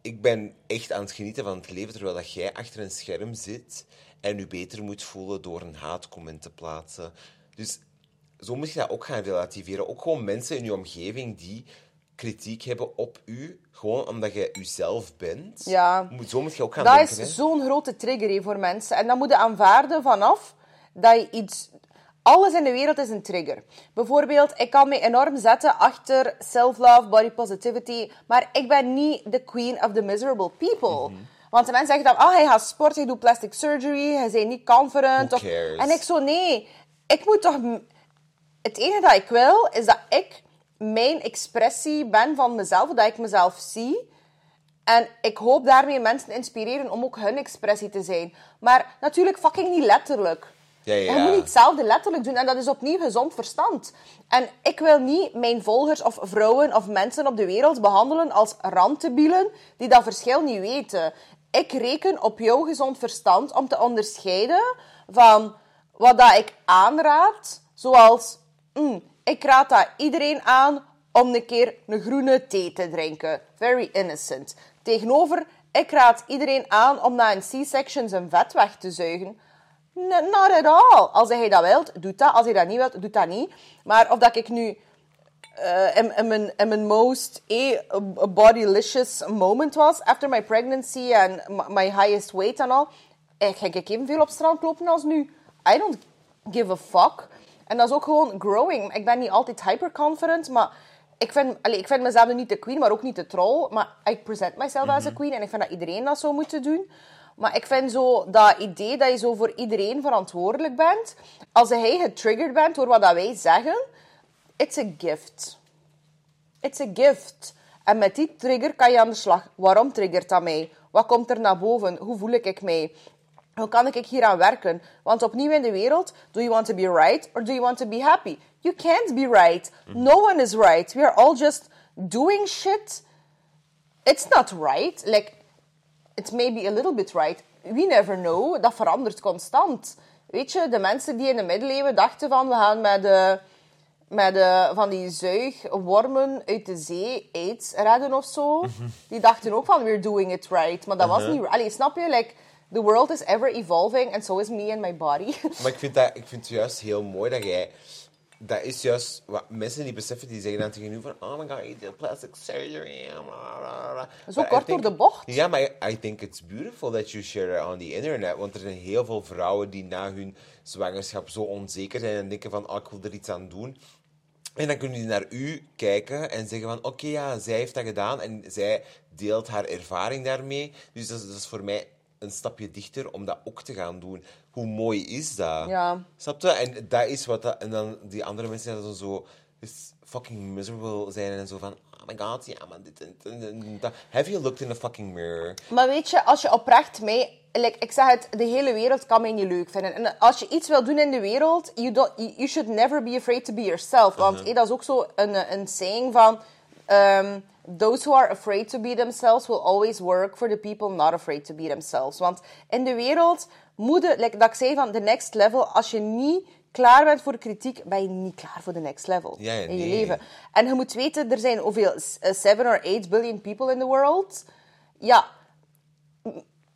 Ik ben echt aan het genieten van het leven, terwijl dat jij achter een scherm zit en je beter moet voelen door een haatcomment te plaatsen. Dus zo moet je dat ook gaan relativeren. Ook gewoon mensen in je omgeving die kritiek hebben op u, gewoon omdat je jezelf bent. Ja. Zo moet je ook gaan Dat denken. is hè. zo'n grote trigger voor mensen. En dan moet je aanvaarden vanaf dat je iets... Alles in de wereld is een trigger. Bijvoorbeeld, ik kan me enorm zetten achter self-love, body positivity, maar ik ben niet de queen of the miserable people. Mhm. Want de mensen zeggen dan, ah, hij gaat sporten, hij doet plastic surgery, hij is niet confident. Who of- cares? En ik zo, nee, ik moet toch... Het enige dat ik wil, is dat ik mijn expressie ben van mezelf, dat ik mezelf zie. En ik hoop daarmee mensen inspireren om ook hun expressie te zijn. Maar natuurlijk fucking niet letterlijk. Ja, ja, Je moet niet hetzelfde letterlijk doen. En dat is opnieuw gezond verstand. En ik wil niet mijn volgers of vrouwen of mensen op de wereld behandelen als randtebielen die dat verschil niet weten. Ik reken op jouw gezond verstand om te onderscheiden van wat dat ik aanraad. Zoals, mm, ik raad dat iedereen aan om een keer een groene thee te drinken. Very innocent. Tegenover, ik raad iedereen aan om na een C-section zijn vet weg te zuigen. Not at all. Als hij dat wilt, doet dat. Als hij dat niet wilt, doet dat niet. Maar of dat ik nu in, in, mijn, in mijn most eh, bodylicious moment was, after my pregnancy en m- my highest weight en al, eh, ging ik evenveel op strand lopen als nu. I don't give a fuck. En dat is ook gewoon growing. Ik ben niet altijd hyperconfident, maar ik vind, allee, ik vind mezelf niet de queen, maar ook niet de troll. Maar I present myself as a queen en ik vind dat iedereen dat zou moeten doen. Maar ik vind zo dat idee dat je zo voor iedereen verantwoordelijk bent, als hij getriggerd bent door wat dat wij zeggen, it's a gift. It's a gift. En met die trigger kan je aan de slag. Waarom triggert dat mij? Wat komt er naar boven? Hoe voel ik mij? Hoe kan ik hier aan werken? Want opnieuw in de wereld, do you want to be right or do you want to be happy? You can't be right. No one is right. We are all just doing shit. It's not right. Like, it may be a little bit right. We never know. Dat verandert constant. Weet je, de mensen die in de middeleeuwen dachten van we gaan met, de, met de, van die zuigwormen uit de zee aids redden of zo, die dachten ook van we're doing it right. Maar dat was niet... Allee, snap je? Like, the world is ever evolving and so is me and my body. [LAUGHS] Maar ik vind, dat, ik vind het juist heel mooi dat jij... Dat is juist wat mensen niet beseffen, die zeggen dan tegen u van... Oh my god, you did plastic surgery. blah, blah, blah." Zo But kort think- door de bocht. Ja, maar I think it's beautiful that you share it on the internet. Want er zijn heel veel vrouwen die na hun zwangerschap zo onzeker zijn en denken van... Oh, ik wil er iets aan doen. En dan kunnen die naar u kijken en zeggen van... Oké, ja, zij heeft dat gedaan en zij deelt haar ervaring daarmee. Dus dat is, dat is voor mij een stapje dichter om dat ook te gaan doen. Hoe mooi is dat? Ja. Snap je? En dat is wat dat... En dan die andere mensen die dan zo is fucking miserable zijn en zo van... Oh my god, ja, maar dit en dat. Have you looked in the fucking mirror? Maar weet je, als je oprecht mee... Like, ik zeg het, de hele wereld kan mij niet leuk vinden. En als je iets wil doen in de wereld, you, don't, you, should never be afraid to be yourself. Want eh, dat is ook zo een, een saying van... ehm, those who are afraid to be themselves will always work for the people not afraid to be themselves. Want in de wereld moet je, like dat ik zei van the next level, als je niet klaar bent voor kritiek, ben je niet klaar voor de next level Ja, ja, in je nee. leven. En je moet weten, er zijn hoeveel, 7 or 8 billion people in the world. Ja,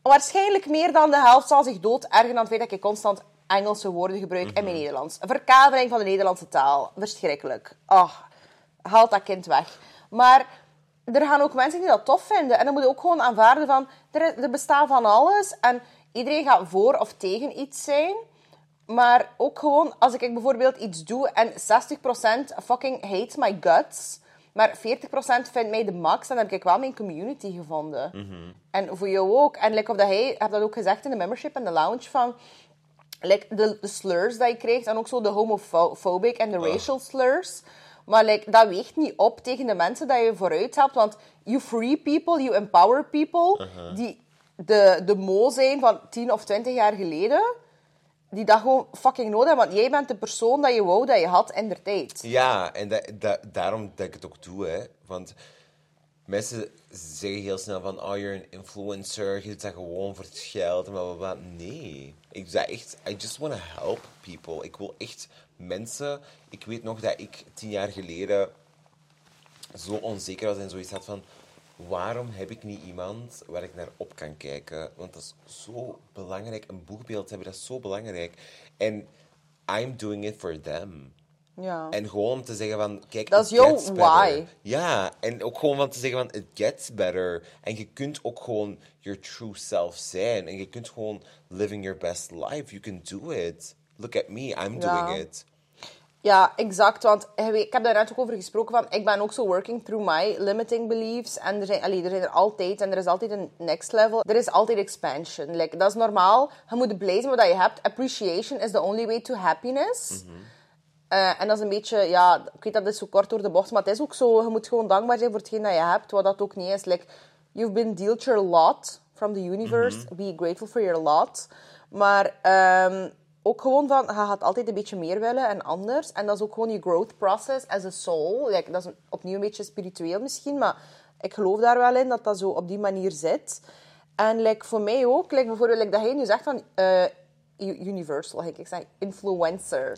waarschijnlijk meer dan de helft zal zich dood ergen aan het feit dat ik constant Engelse woorden gebruik in mijn Nederlands. Een verkaveling van de Nederlandse taal. Verschrikkelijk. Ach, haal dat kind weg. Maar er gaan ook mensen die dat tof vinden. En dan moet je ook gewoon aanvaarden van... Er, er bestaat van alles. En iedereen gaat voor of tegen iets zijn. Maar ook gewoon, als ik bijvoorbeeld iets doe en 60% fucking hates my guts, maar 40% vindt mij de max, dan heb ik wel mijn community gevonden. En voor jou ook. En like of dat hij, heb dat ook gezegd in de membership en de lounge van, like de, de slurs dat je krijgt en ook zo de homophobic en de racial slurs. Maar like, dat weegt niet op tegen de mensen dat je vooruit helpt. Want you free people, you empower people die de, de mo zijn van 10 of 20 jaar geleden. Die dat gewoon fucking nodig hebben. Want jij bent de persoon dat je wou dat je had in de tijd. Ja, en da- da- daarom dat ik het ook doe, hè. Want mensen zeggen heel snel van, oh, you're een influencer, je doet dat gewoon voor het geld bla, bla. Nee, ik dat echt, I just want to help people. Ik wil echt mensen... Ik weet nog dat ik tien jaar geleden zo onzeker was en zoiets had van... Waarom heb ik niet iemand waar ik naar op kan kijken? Want dat is zo belangrijk. Een boegbeeld hebben, dat is zo belangrijk. En I'm doing it for them. Ja. En gewoon om te zeggen van, kijk, Dat is jouw why. Ja, en ook gewoon van te zeggen van, it gets better. En je kunt ook gewoon your true self zijn. En je kunt gewoon living your best life. You can do it. Look at me, I'm Ja. doing it. Ja, exact. Want ik heb daar net ook over gesproken van, ik ben ook zo working through my limiting beliefs. En er zijn, allee, er zijn er altijd, en er is altijd een next level. Er is altijd expansion. Like, dat is normaal. Je moet blij zijn met wat je hebt. Appreciation is the only way to happiness. Eh, en dat is een beetje, ja, ik weet dat is zo kort door de bocht, maar het is ook zo, je moet gewoon dankbaar zijn voor hetgeen dat je hebt, wat dat ook niet is. Like, you've been dealt your lot from the universe, be grateful for your lot. Maar ehm, ook gewoon van, je gaat altijd een beetje meer willen en anders. En dat is ook gewoon je growth process as a soul. Like, dat is opnieuw een beetje spiritueel misschien, maar ik geloof daar wel in dat dat zo op die manier zit. En like, voor mij ook, like, bijvoorbeeld like, dat hij nu zegt van eh, universal, like, ik zeg influencer.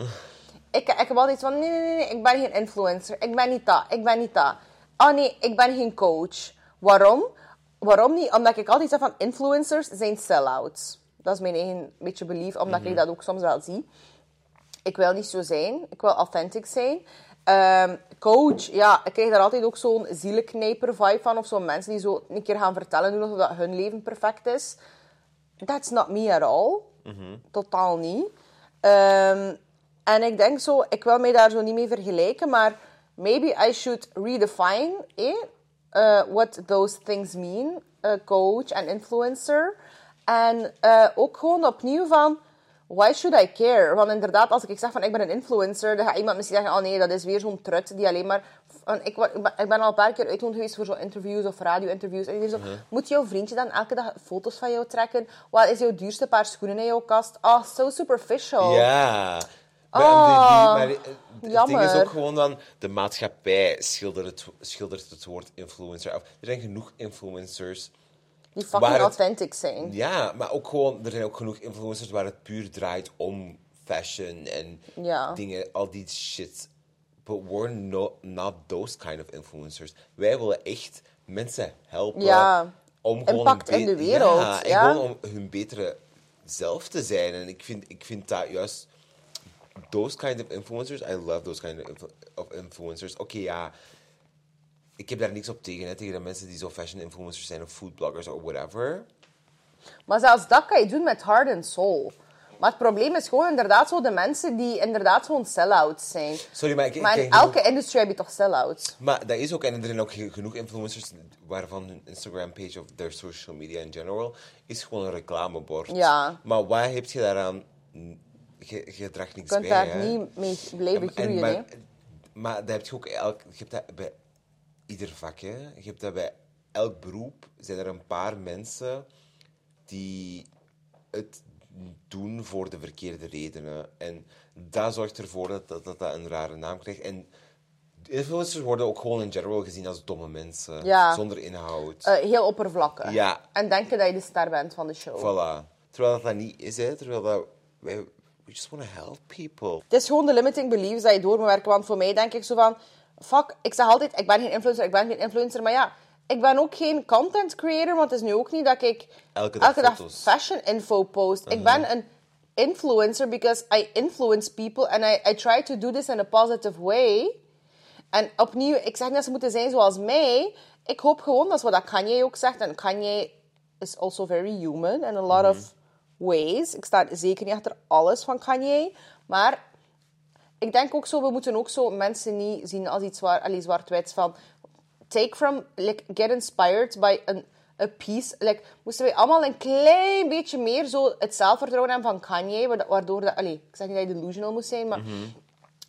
Ik, ik heb altijd van, nee, nee, nee, nee, ik ben geen influencer. Ik ben niet dat, ik ben niet dat. Oh nee, ik ben geen coach. Waarom? Waarom niet? Omdat ik altijd zeg van, influencers zijn sell-outs. Dat is mijn eigen beetje belief, omdat ik dat ook soms wel zie. Ik wil niet zo zijn. Ik wil authentic zijn. Ehm, coach, ja, ik krijg daar altijd ook zo'n zielenknijper vibe van. Of zo'n mensen die zo een keer gaan vertellen doen alsof dat hun leven perfect is. That's not me at all. Totaal niet. Ehm, en ik denk zo, ik wil mij daar zo niet mee vergelijken, maar maybe I should redefine eh, uh, what those things mean, uh, coach en influencer. En uh, ook gewoon opnieuw van, why should I care? Want inderdaad, als ik zeg van ik ben een influencer, dan gaat iemand misschien zeggen, oh nee, dat is weer zo'n trut die alleen maar... ik, ik ben- al een paar keer uitgenodigd geweest voor zo'n interviews of radio-interviews. En die zo, moet jouw vriendje dan elke dag foto's van jou trekken? Wat is jouw duurste paar schoenen in jouw kast? Oh, so superficial. Ja. Maar, Oh, die- die- maar het ding is ook gewoon dan, de maatschappij schildert het, schildert het woord influencer af. Er zijn genoeg influencers. Die fucking het- authentic zijn. Ja, maar ook gewoon, er zijn ook genoeg influencers waar het puur draait om fashion en Ja. dingen, al die shit. But we're no, not those kind of influencers. Wij willen echt mensen helpen. Ja. om gewoon Impact in de wereld, Ja, en ja. gewoon om hun betere zelf te zijn. En ik vind, ik vind dat juist... Those kind of influencers, I love those kind of, influ- of influencers. Oké, ja... Ik heb daar niks op tegen, hè, tegen de mensen die zo fashion influencers zijn of foodbloggers of whatever. Maar zelfs dat kan je doen met heart and soul. Maar het probleem is gewoon inderdaad zo de mensen die inderdaad gewoon sell-outs zijn. Sorry, maar ik, Maar ik in elke industrie heb je toch sell-outs? Maar dat is ook, en er zijn ook ge- genoeg influencers waarvan hun Instagram-page of their social media in general is gewoon een reclamebord. Ja. Maar wat heb je daaraan? Je, je draagt niks Je kunt bij, daar hè? niet mee blijven En- groeien. maar, maar dat heb je ook elk, je hebt dat bij ieder vak. Hè? Je hebt dat bij elk beroep. Zijn er een paar mensen die het doen voor de verkeerde redenen. En dat zorgt ervoor dat dat, dat, dat een rare naam krijgt. En influencers worden ook gewoon in general gezien als domme mensen. Ja. Zonder inhoud. Eh, heel oppervlakkig. Ja. En denken dat je de ster bent van de show. Voilà. Terwijl dat, dat niet is, hè. Terwijl dat... Wij, we just want to help people. Het is gewoon de limiting beliefs dat je door moet werken. Want voor mij denk ik zo van... Fuck, ik zeg altijd, ik ben geen influencer, ik ben geen influencer. Maar ja, ik ben ook geen content creator. Want het is nu ook niet dat ik Elke dag fashion info post. Ik ben een influencer because I influence people. And I, I try to do this in a positive way. En opnieuw, ik zeg niet dat ze moeten zijn zoals mij. Ik hoop gewoon, dat is wat Kanye ook zegt. En Kanye is also very human in a lot of ways. Ik sta zeker niet achter alles van Kanye. Maar ik denk ook zo, we moeten ook zo mensen niet zien als iets zwaar, allee, zwart-wit van... Take from, like, get inspired by an, a piece. Like, moesten wij allemaal een klein beetje meer zo het zelfvertrouwen hebben van Kanye, wa- waardoor dat... Allee, ik zeg niet dat je delusional moest zijn, maar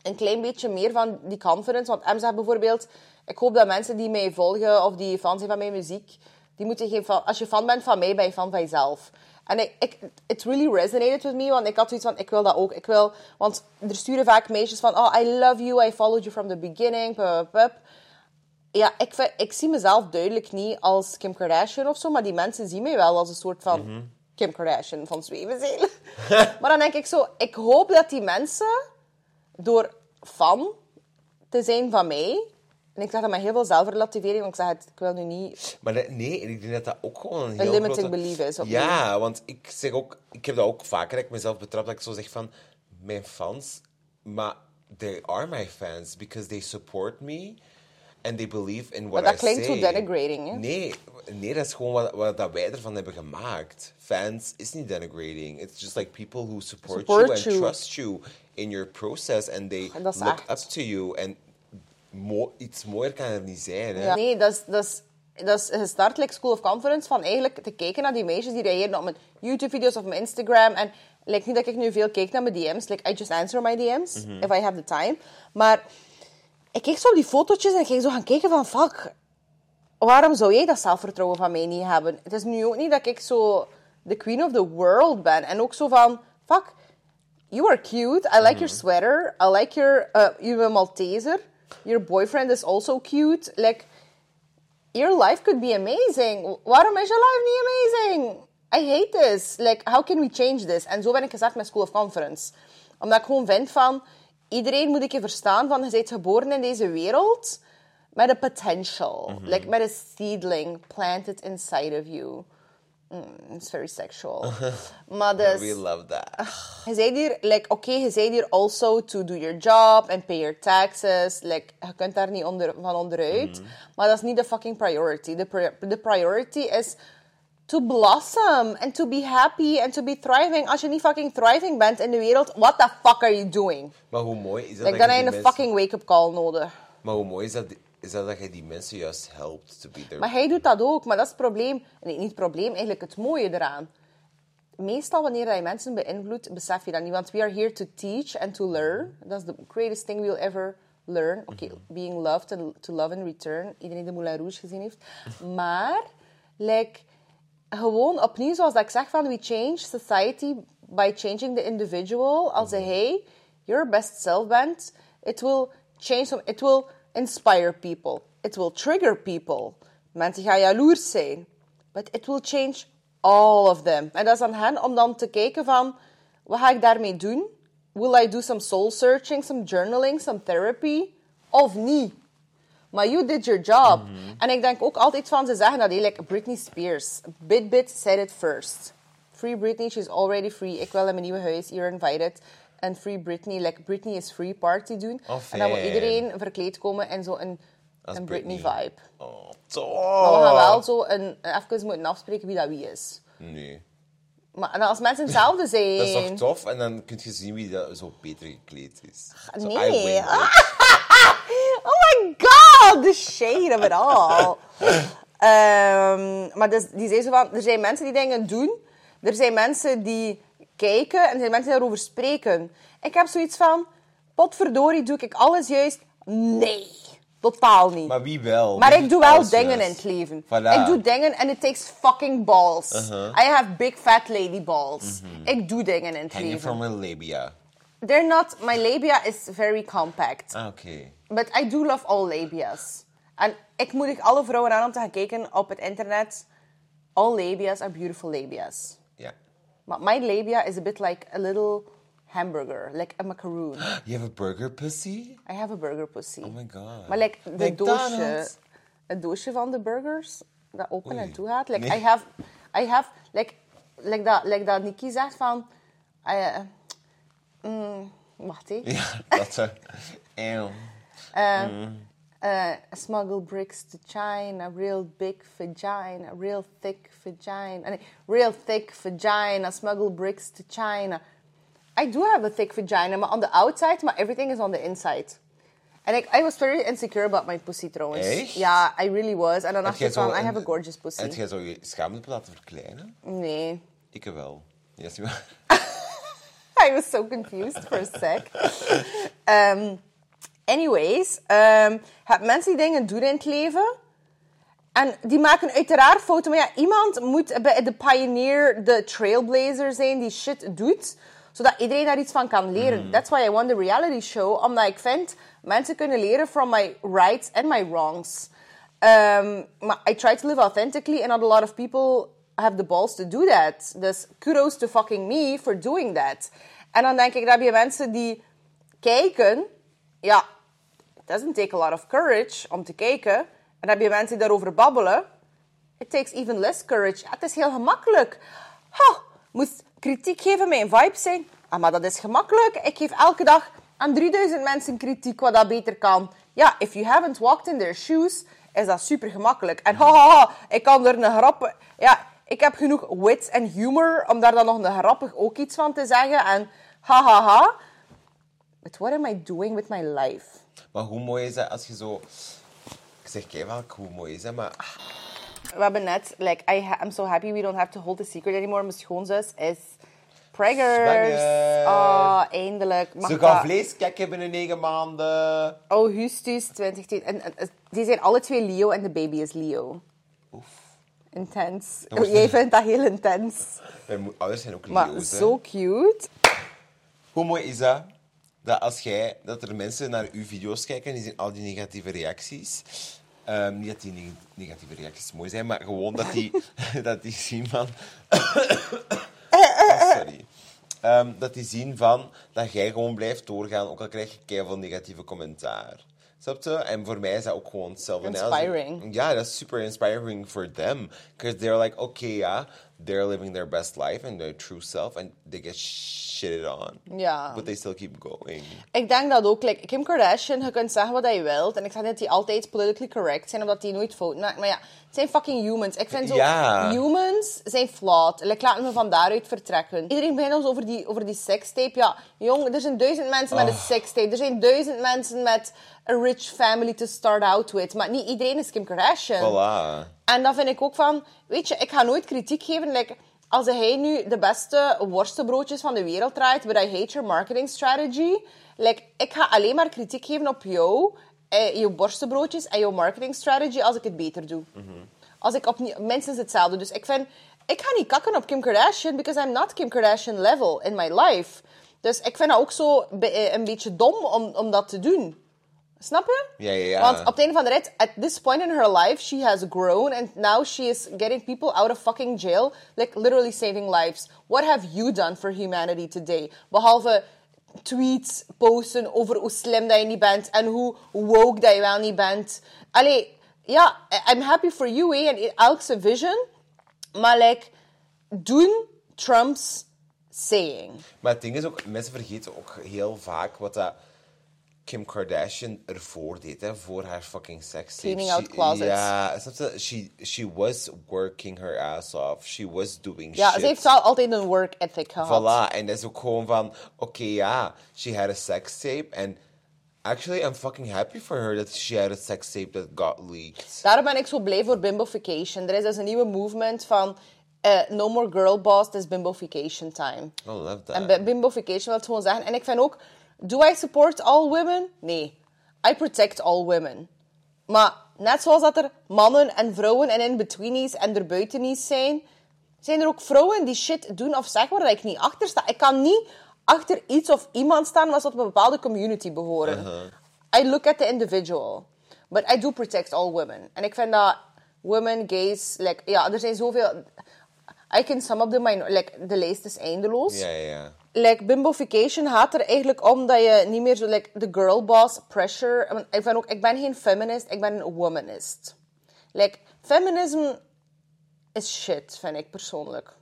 een klein beetje meer van die confidence. Want M zegt bijvoorbeeld, ik hoop dat mensen die mij volgen of die fan zijn van mijn muziek, die moeten geen fan, als je fan bent van mij, ben je fan van jezelf. En ik, ik, it really resonated with me, want ik had zoiets van, ik wil dat ook. Ik wil, want er sturen vaak meisjes van, oh, I love you, I followed you from the beginning, pup, pup, pup. Ja, ik, vind- ik zie mezelf duidelijk niet als Kim Kardashian of zo, maar die mensen zien mij wel als een soort van Kim Kardashian van Zwevenzelen. [LAUGHS] maar dan denk ik zo, ik hoop dat die mensen door fan te zijn van mij. En ik zeg dat met heel veel zelfrelativering, want ik het, ik wil nu niet... Maar dat- nee, en ik denk dat dat ook gewoon een heel limiting grote... belief is. Ja, want ik zeg ook... Ik heb dat ook vaker, dat ik mezelf betrap, dat ik zo zeg van... Mijn fans, maar they are my fans, because they support me. And they believe in what Maar dat I klinkt say. zo denigrating, hè? Nee, nee, dat is gewoon wat, wat dat wij ervan hebben gemaakt. Fans is niet denigrating. It's just like people who support, Support you and you. trust you in your process. And they look echt. up to you. En mo iets mooier kan er niet zijn, hè? Ja. Nee, dat is, dat is, dat is gestart, like School of Conference, van eigenlijk te kijken naar die meisjes die reageren op mijn YouTube-video's of mijn Instagram. En like, niet dat ik nu veel kijk naar mijn DM's, like, I just answer my DM's, if I have the time. Maar ik keek zo op die fotootjes en ik ging zo gaan kijken van, fuck, waarom zou jij dat zelfvertrouwen van mij niet hebben? Het is nu ook niet dat ik zo the queen of the world ben. En ook zo van, fuck, you are cute. I like your sweater. I like your, uh, you're a Malteser. Your boyfriend is also cute. Like, your life could be amazing. Waarom is je life niet amazing? I hate this. Like, how can we change this? En zo ben ik gezegd met School of Conference. Omdat ik gewoon vind van, iedereen moet ik je verstaan van, je bent geboren in deze wereld met een potential. Mhm. Like, met een seedling planted inside of you. Mm, it's very sexual. [LAUGHS] maar dus... We love that. [SIGHS] Je zei hier, like, oké, je zei hier also to do your job and pay your taxes. Like, je kunt daar niet onder, van onderuit. Maar dat is niet de fucking priority. De pri- de priority is to blossom and to be happy and to be thriving. Als je niet fucking thriving bent in de wereld, what the fuck are you doing? Maar hoe mooi is dat Like, dan heb je een fucking wake-up call nodig. Maar hoe mooi is dat, is dat dat je die mensen juist helpt be there. Maar hij doet dat ook, maar dat is het probleem. Nee, niet het probleem, eigenlijk het mooie eraan. Meestal wanneer je mensen beïnvloedt, besef je dat niet. Want we are here to teach and to learn. Is the greatest thing we'll ever learn. Oké, being loved and to love in return. Iedereen die Moulin Rouge gezien heeft. Maar, like, gewoon opnieuw, zoals dat ik zeg, van we change society by changing the individual. Als je hey, your best self bent, it will change, some, it will inspire people. It will trigger people. Mensen gaan jaloers zijn. But it will change all of them. En dat is aan hen om dan te kijken van, wat ga ik daarmee doen? Will I do some soul searching, some journaling, some therapy? Of niet? Maar you did your job. En ik denk ook altijd van, ze zeggen dat, like Britney Spears. Bit said it first. Free Britney, she's already free. Ik wil in mijn nieuwe huis, you're invited. En Free Britney, like Britney is free party doen. Oh, en dan moet iedereen verkleed komen in zo'n Als een Britney, Britney. vibe. Oh. Maar we gaan wel zo een, even moeten afspreken wie dat wie is. Nee. Maar en als mensen hetzelfde [LAUGHS] zijn... Dat is toch tof? En dan kun je zien wie dat zo beter gekleed is. Zo, nee. [LAUGHS] Oh my god, the shade of it all. [LAUGHS] Ehm, maar dus, die zei zo van, er zijn mensen die dingen doen. Er zijn mensen die kijken en er zijn mensen die daarover spreken. Ik heb zoiets van, potverdorie, doe ik alles juist? Nee, totaal niet. Maar wie wel? Maar ik doe wel dingen in het leven. Voilà. Ik doe dingen en it takes fucking balls. Uh-huh. I have big fat lady balls. Ik doe dingen in het Hanging leven. from a labia. They're not, my labia is very compact. Ah, oké. But I do love all labias. En ik moedig alle vrouwen aan om te gaan kijken op het internet. All labias are beautiful labias. My labia is a bit like a little hamburger, like a macaroon. [GASPS] You have a burger pussy? I have a burger pussy. Oh my god. Maar like, de doosje, het doosje van de burgers, dat open Oei. en toe gaat. Like, Nee. I have, I have, like, like, dat, like dat Nikki zegt van, eh, mm, wacht hé. Ja, dat zo. Eeuw. Uh, [LAUGHS] smuggle bricks to China, real big vagina, real thick vagina. Ah, nee, real thick vagina, smuggle bricks to China. I do have a thick vagina, maar on the outside, maar everything is on the inside. En ik, I was very insecure about my pussy trouwens. Echt? Ja, I really was. En dan dacht ik van, I have a gorgeous pussy. Heb jij zo je schaamte laten verkleinen? Nee. Ik wel. Ja, waar. [LAUGHS] I was so confused for a sec. [LAUGHS] Um, anyways, um, heb mensen die dingen doen in het leven. En die maken uiteraard fouten. Maar ja, iemand moet bij de pioneer, de trailblazer zijn die shit doet. Zodat iedereen daar iets van kan leren. That's why I want the reality show. Omdat ik vind, mensen kunnen leren from my rights and my wrongs. Um, maar I try to live authentically. And not a lot of people have the balls to do that. Dus kudos to fucking me for doing that. En dan denk ik, dat heb je mensen die kijken. Ja, doesn't take a lot of courage om te kijken. En heb je mensen die daarover babbelen. It takes even less courage. Het is heel gemakkelijk. Ha, moest kritiek geven mijn vibe zijn? Ah, maar dat is gemakkelijk. Ik geef elke dag aan 3000 mensen kritiek wat dat beter kan. Ja, if you haven't walked in their shoes, is dat super gemakkelijk. En hahaha, ik kan er een grap... Ja, ik heb genoeg wit en humor om daar dan nog een grappig ook iets van te zeggen. En hahaha. But what am I doing with my life? Maar hoe mooi is dat als je zo... Ik zeg, kijk wel, hoe mooi is dat, maar... We hebben net, like, I I'm so happy we don't have to hold the secret anymore. Mijn schoonzus is preggers. Oh, eindelijk. Mag Ze dat- gaan vleeskek binnen negen maanden. Augustus 2010. En, en, en die zijn alle twee Leo en de baby is Leo. Oef. Intens. Dat Jij vindt dat heel intens. Mijn ouders zijn ook Maar Leo's, hè. zo cute. Hoe mooi is dat? Dat als jij, dat er mensen naar uw video's kijken en die zien al die negatieve reacties. Ehm, niet dat die neg- negatieve reacties mooi zijn, maar gewoon dat die, [LAUGHS] dat die zien van. [COUGHS] Oh, sorry. Ehm, dat die zien van dat jij gewoon blijft doorgaan, ook al krijg je keihard negatieve commentaar. Snap je? En voor mij is dat ook gewoon hetzelfde. als- Inspiring. Ja, dat is super inspiring for them. Because they're like, okay, ja, they're living their best life and their true self, and they get shitted on. Ja. But they still keep going. Ik denk dat ook. Like, Kim Kardashian, je kunt zeggen wat je wilt. En ik zeg niet dat die altijd politically correct zijn, omdat die nooit fouten maakt. Maar ja, het zijn fucking humans. Ik vind zo, Ja. humans zijn flawed. Like, laten we van daaruit vertrekken. Iedereen begint ons over die, over die sekstape. Ja, jong, er zijn duizend mensen met een sekstape. Er zijn duizend mensen met a rich family to start out with. Maar niet iedereen is Kim Kardashian. Voilà. En dan vind ik ook van, weet je, ik ga nooit kritiek geven. Like, als hij nu de beste worstenbroodjes van de wereld draait, but I hate your marketing strategy. Like, ik ga alleen maar kritiek geven op jou, eh, je worstenbroodjes en jouw marketing strategy als ik het beter doe. Als ik op minstens hetzelfde. Dus ik vind, ik ga niet kakken op Kim Kardashian, because I'm not Kim Kardashian level in my life. Dus ik vind dat ook zo een beetje dom om, om dat te doen. Snap je? Ja, ja, ja. Want op het einde van de rit, at this point in her life, she has grown and now she is getting people out of fucking jail, like literally saving lives. What have you done for humanity today? Behalve tweets posten over hoe slim dat je niet bent en hoe woke dat je wel niet bent. Allee, ja, I'm happy for you, hè, en elk zijn vision. Maar, like, doen Trump's saying. Maar het ding is ook, mensen vergeten ook heel vaak wat dat Kim Kardashian ervoor deed, hè, voor haar fucking sex tape. Cleaning out closets. Ja, je? She, she was working her ass off. She was doing Ja, shit. ze heeft wel altijd een work ethic gehad. Voilà, en dat is ook gewoon van, oké, ja, she had a sex tape, and actually, I'm fucking happy for her that she had a sex tape that got leaked. Daarom ben ik zo blij voor bimbofication. Er is dus een nieuwe movement van eh, no more girl boss, het is bimbofication time. I love that. En bi- bimbofication wil gewoon zeggen. En ik vind ook, do I support all women? Nee. I protect all women. Maar net zoals dat er mannen en vrouwen en in-betweenies en erbuitenies zijn, zijn er ook vrouwen die shit doen of zeggen waar ik niet achter sta. Ik kan niet achter iets of iemand staan wat tot een bepaalde community behoren. I look at the individual. But I do protect all women. En ik vind dat women, gays, like, ja, er zijn zoveel... I can sum up the minor... Like, de lijst is eindeloos Ja, ja, ja. Like, bimbofication gaat er eigenlijk om dat je niet meer zo like, de girl boss pressure. want Ik ben, ook, ik ben geen feminist, ik ben een womanist. Like, feminisme is shit, vind ik persoonlijk.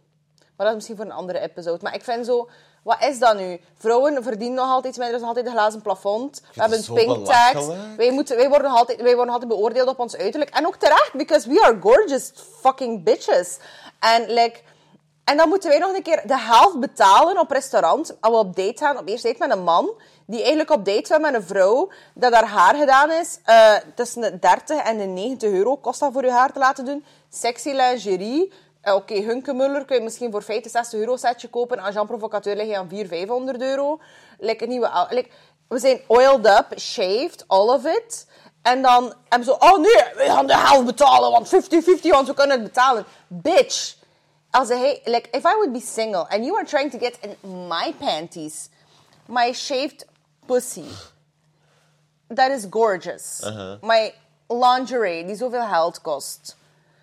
Maar dat is misschien voor een andere episode. Maar ik vind zo, wat is dat nu? Vrouwen verdienen nog altijd minder, er is nog altijd een glazen plafond. We hebben een pink tax. Wij, moeten, wij, worden altijd, wij worden altijd beoordeeld op ons uiterlijk. En ook terecht, because we are gorgeous fucking bitches. En like, en dan moeten wij nog een keer de helft betalen op restaurant. Als we op date gaan, op eerste date met een man. Die eigenlijk op date wil met een vrouw. Dat haar haar gedaan is. eh, tussen de 30 en de 90 euro kost dat voor je haar te laten doen. Sexy lingerie. Eh, Oké, Hunkemuller kun je misschien voor 50, 60 euro setje kopen. Aan Jean Provocateur lig je aan 400, 500 euro. Like nieuwe... we zijn oiled up, shaved, all of it. En dan hebben ze... Oh nee, we gaan de helft betalen, want 50-50, want we kunnen het betalen. Bitch. Als hij, like, if I would be single and you are trying to get in my panties, my shaved pussy, that is gorgeous. My lingerie, die zoveel geld kost.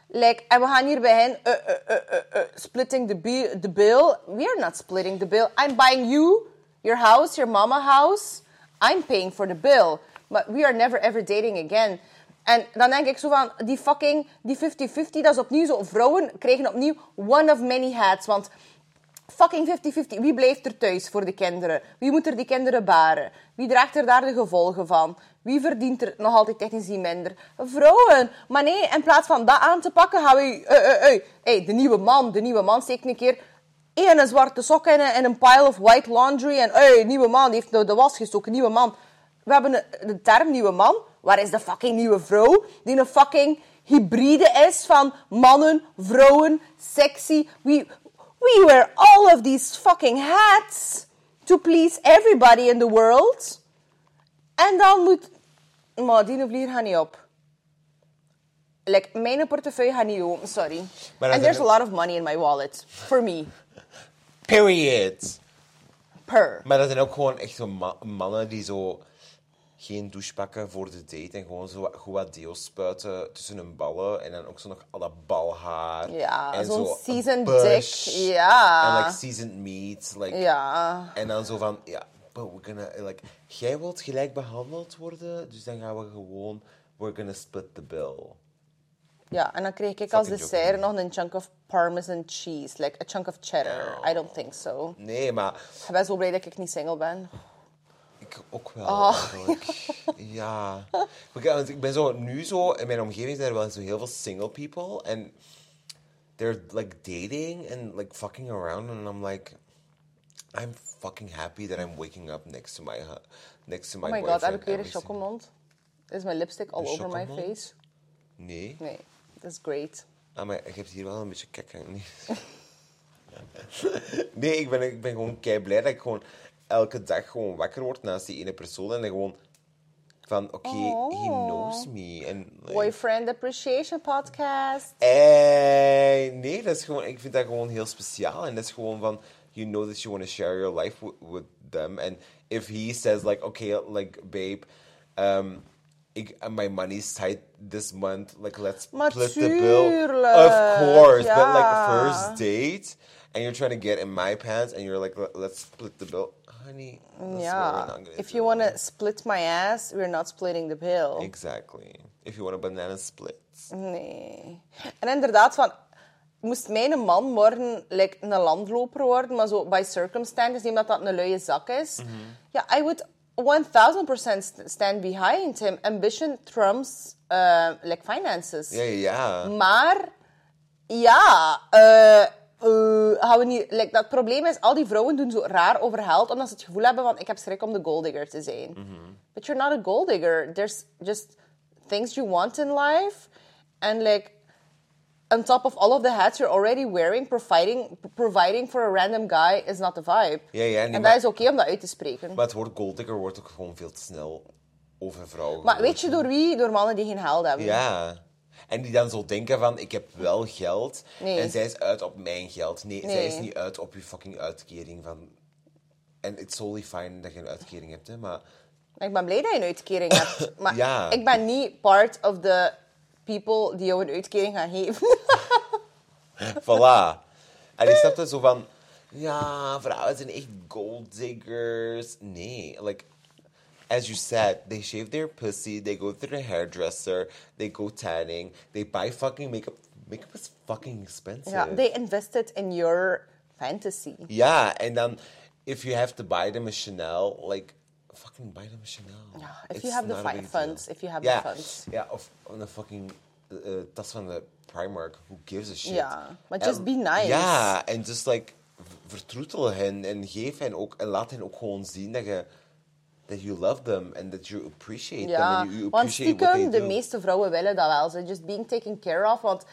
Like, en we gaan hier bij hen, uh, uh, uh, uh, uh, splitting the, bi- the bill. We are not splitting the bill. I'm buying you, your house, your mama house. I'm paying for the bill. But we are never ever dating again. En dan denk ik zo van, die fucking, die 50-50, dat is opnieuw zo. Vrouwen krijgen opnieuw one of many hats. Want fucking 50-50, wie blijft er thuis voor de kinderen? Wie moet er die kinderen baren? Wie draagt er daar de gevolgen van? Wie verdient er nog altijd technisch gezien minder? Vrouwen. Maar nee, in plaats van dat aan te pakken, gaan we... eh, eh, eh, hey, de nieuwe man, de nieuwe man steekt een keer één een zwarte sok in in een pile of white laundry. En hey, nieuwe man, die heeft nou de was gestoken, nieuwe man. We hebben de term nieuwe man. Waar is de fucking nieuwe vrouw? Die een fucking hybride is van mannen, vrouwen, sexy. We, we wear all of these fucking hats to please everybody in the world. En dan moet... Maar die gaat niet op. Like, mijn portefeuille gaat niet open, sorry. Maar And there's a lot of money in my wallet. For me. Period. Per. Maar dat zijn ook gewoon echt zo ma- mannen die zo geen douche pakken voor de date en gewoon zo wat- goed wat deo spuiten tussen hun ballen en dan ook zo nog al dat balhaar. Ja, en zo'n zo seasoned bush. dick, ja. En like seasoned meat. Like, Ja. En dan zo van, ja, but we're gonna, like, jij wilt gelijk behandeld worden, dus dan gaan we gewoon, we're gonna split the bill. Ja, en dan kreeg ik als dessert nog een chunk of parmesan cheese. Like a chunk of cheddar. I don't think so. Nee, maar Ik ben zo blij dat ik niet single ben. Ik ook wel, Oh. [LAUGHS] Ja. Want ik ben zo, nu zo, in mijn omgeving zijn er wel zo heel veel single people. En they're like dating and like fucking around. And I'm like, I'm fucking happy that I'm waking up next to my, next to my Oh my god, heb ik weer een chocomond? Is mijn lipstick all over my face? Nee. Nee, is great. Ah, maar ik heb hier wel een beetje kek [LAUGHS] [LAUGHS] nee ik, ben, ik ben gewoon kei blij dat ik gewoon elke dag gewoon wakker word naast die ene persoon. En dan gewoon van, oké, he knows me. En, like, Boyfriend Appreciation Podcast. Eh, nee, dat is gewoon, ik vind dat gewoon heel speciaal. En dat is gewoon van, you know that you want to share your life with, with them. And if he says like, okay, like, babe, um, ik, my money's tight this month. Like, let's split the bill. Of course, but like first date, and you're trying to get in my pants, and you're like, "Let- let's split the bill, honey. Gonna If you want to split my ass, we're not splitting the bill. exactly. If you want a banana split, Nee. En inderdaad, van, moest mijn man morgen like, een landloper worden, maar zo by circumstances, omdat dat een luie zak is. Mhm. Ja, I would 1000% st- stand behind him. Ambition trumps uh, like finances. ja, ja, ja. Maar ja, eh, gaan we niet, like, dat probleem is, al die vrouwen doen zo raar over geld, omdat ze het gevoel hebben van ik heb schrik om de golddigger te zijn. But you're not a golddigger. There's just things you want in life. And like, on top of all of the hats you're already wearing, providing, providing for a random guy is not the vibe. Ja, ja, en dat maar- is oké om dat uit te spreken. Maar het woord golddigger wordt ook gewoon veel te snel over vrouwen. maar weet je door wie? Door mannen die geen geld hebben. Ja. En die dan zo denken van, ik heb wel geld. Nee. En zij is uit op mijn geld. Nee, zij is niet uit op je fucking uitkering van... En it's totally fine dat je een uitkering hebt, hè. Maar Ik ben blij dat je een uitkering hebt. [LAUGHS] Maar Ja. ik ben niet part of the people die jou een uitkering gaan geven. [LAUGHS] voilà. En ik snap dat zo van... Ja, vrouwen zijn echt gold diggers. Nee, like... As you said, they shave their pussy, they go to the hairdresser, they go tanning, they buy fucking makeup. Makeup is fucking expensive. ja, they invested in your fantasy. Yeah, and dan, if you have to buy them a Chanel, like, fucking buy them a Chanel. Yeah, if It's you have the funds, if you have ja, the funds. Yeah, of the fucking uh, tas van de Primark, who gives a shit. Maar En- just be nice. Yeah, and just like, vertroetel hen en geef hen ook, en laat hen ook gewoon zien dat je, that you love them and that you appreciate them Ja, and you want appreciate what they stiekem, de meeste vrouwen willen dat wel. Ze just being taken care of. Want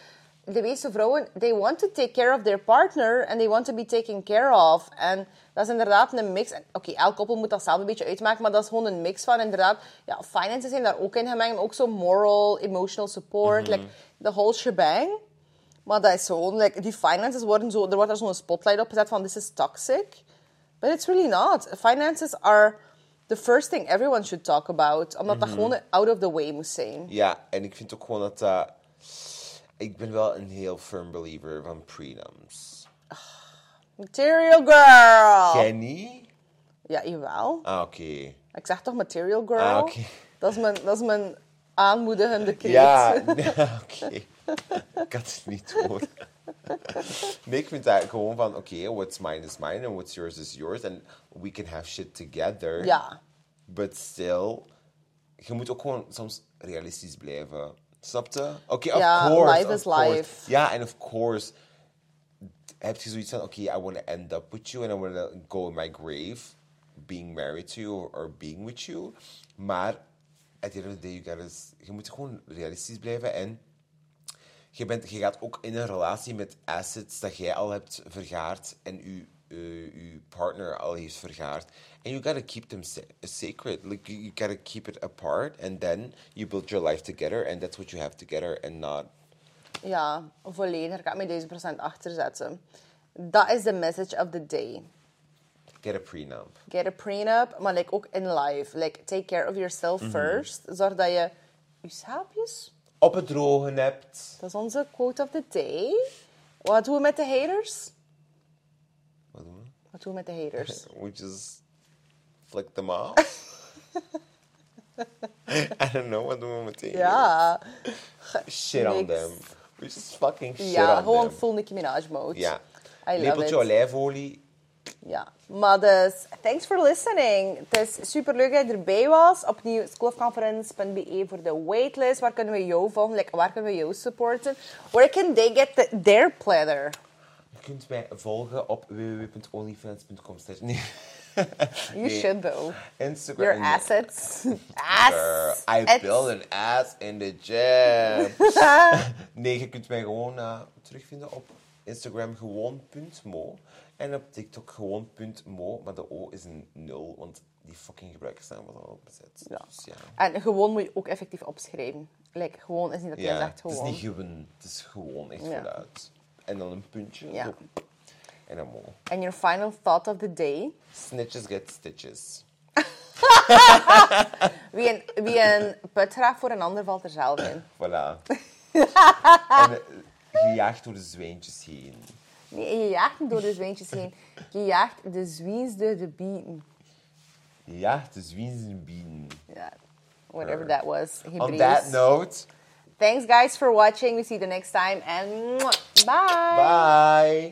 de meeste vrouwen, they want to take care of their partner and they want to be taken care of. En dat is inderdaad een mix. Oké, elk koppel moet dat zelf een beetje uitmaken, maar dat is gewoon een mix van inderdaad, ja, finances zijn daar ook in gemengd, maar ook zo moral, emotional support, Mhm. like the whole shebang. Maar dat is gewoon, like, die finances worden zo, er wordt er zo'n spotlight op gezet van this is toxic. But it's really not. Finances are the first thing everyone should talk about. Omdat Mhm. dat gewoon out of the way moest zijn. Ja, en ik vind ook gewoon dat dat... Ik ben wel een heel firm believer van prenums. Material girl! Jij niet? Ja, jawel. Ah, oké. Ik zeg toch material girl? Ah, oké. dat, is mijn, dat is mijn aanmoedigende kreet. Ja, [LAUGHS] ja, oké. Ik had het niet [LAUGHS] door. Nee, ik vind dat gewoon van, oké, what's mine is mine and what's yours is yours. And we can have shit together. Ja. But still, je moet ook gewoon soms realistisch blijven. Snap je? Oké, of Ja, course. life of is course. life. Ja, en of course heb je zoiets van, oké, I want to end up with you and I want to go in my grave being married to you or, being with you. Maar at the end of the day, you gotta, je moet gewoon realistisch blijven en je, bent, je gaat ook in een relatie met assets dat jij al hebt vergaard en je, eh, je partner al heeft vergaard. And you gotta keep them sacred. Like you, you gotta keep it apart and then you build your life together and that's what you have together and not... Ja, volledig. Ik ga me deze procent achter zetten. Dat is de message of the day. Get a prenup. Get a prenup, maar like, ook in life. Like, take care of yourself Mhm. first. Zorg dat je je schaapjes... Op het droge hebt. Dat is onze quote of the day. Wat doen we met de haters? Wat doen we? Wat doen we met de haters? [LAUGHS] We just flick them off. [LAUGHS] I don't know, wat doen we meteen? Ja. Shit on them. We just fucking shit Ja, on gewoon them. full Nicki Minaj mode. Ja. I love Lepeltje it. olijfolie. Ja. Maar dus, thanks for listening. Het is super leuk dat je erbij was. Opnieuw schoolconference.be voor de waitlist. Waar kunnen we jou volgen? Like, waar kunnen we jou supporten? Where can they get the, their planner? Je kunt mij volgen op www.onlyfans.com. Nee. You should though. Instagram. Your assets. Ass. I It's- build an ass in the gym. [LAUGHS] nee, je kunt mij gewoon eh, terugvinden op Instagram gewoon.mo. En op TikTok gewoon.mo. Maar de O is een nul, want die fucking gebruikersnaam was al bezet. Ja. Dus ja. En gewoon moet je ook effectief opschrijven. Like, gewoon is niet dat je Ja, zegt het is gewoon. niet gewoon. Het is gewoon echt Ja. voluit. En dan een puntje. Ja. zo. En dan mo. And your final thought of the day? Snitches get stitches. [LAUGHS] Wie een, wie een put voor een ander valt er zelf in. Voilà. [LAUGHS] en eh, gejaagd door de zwijntjes heen. Nee, je jaagt niet door de zwijntjes heen. Je jaagt de zwiens door de bieten. Gejaagd de zwijntjes en bieden. Ja, whatever that was. On Hebreeuws. that note, Thanks guys for watching. We see you the next time and bye. bye.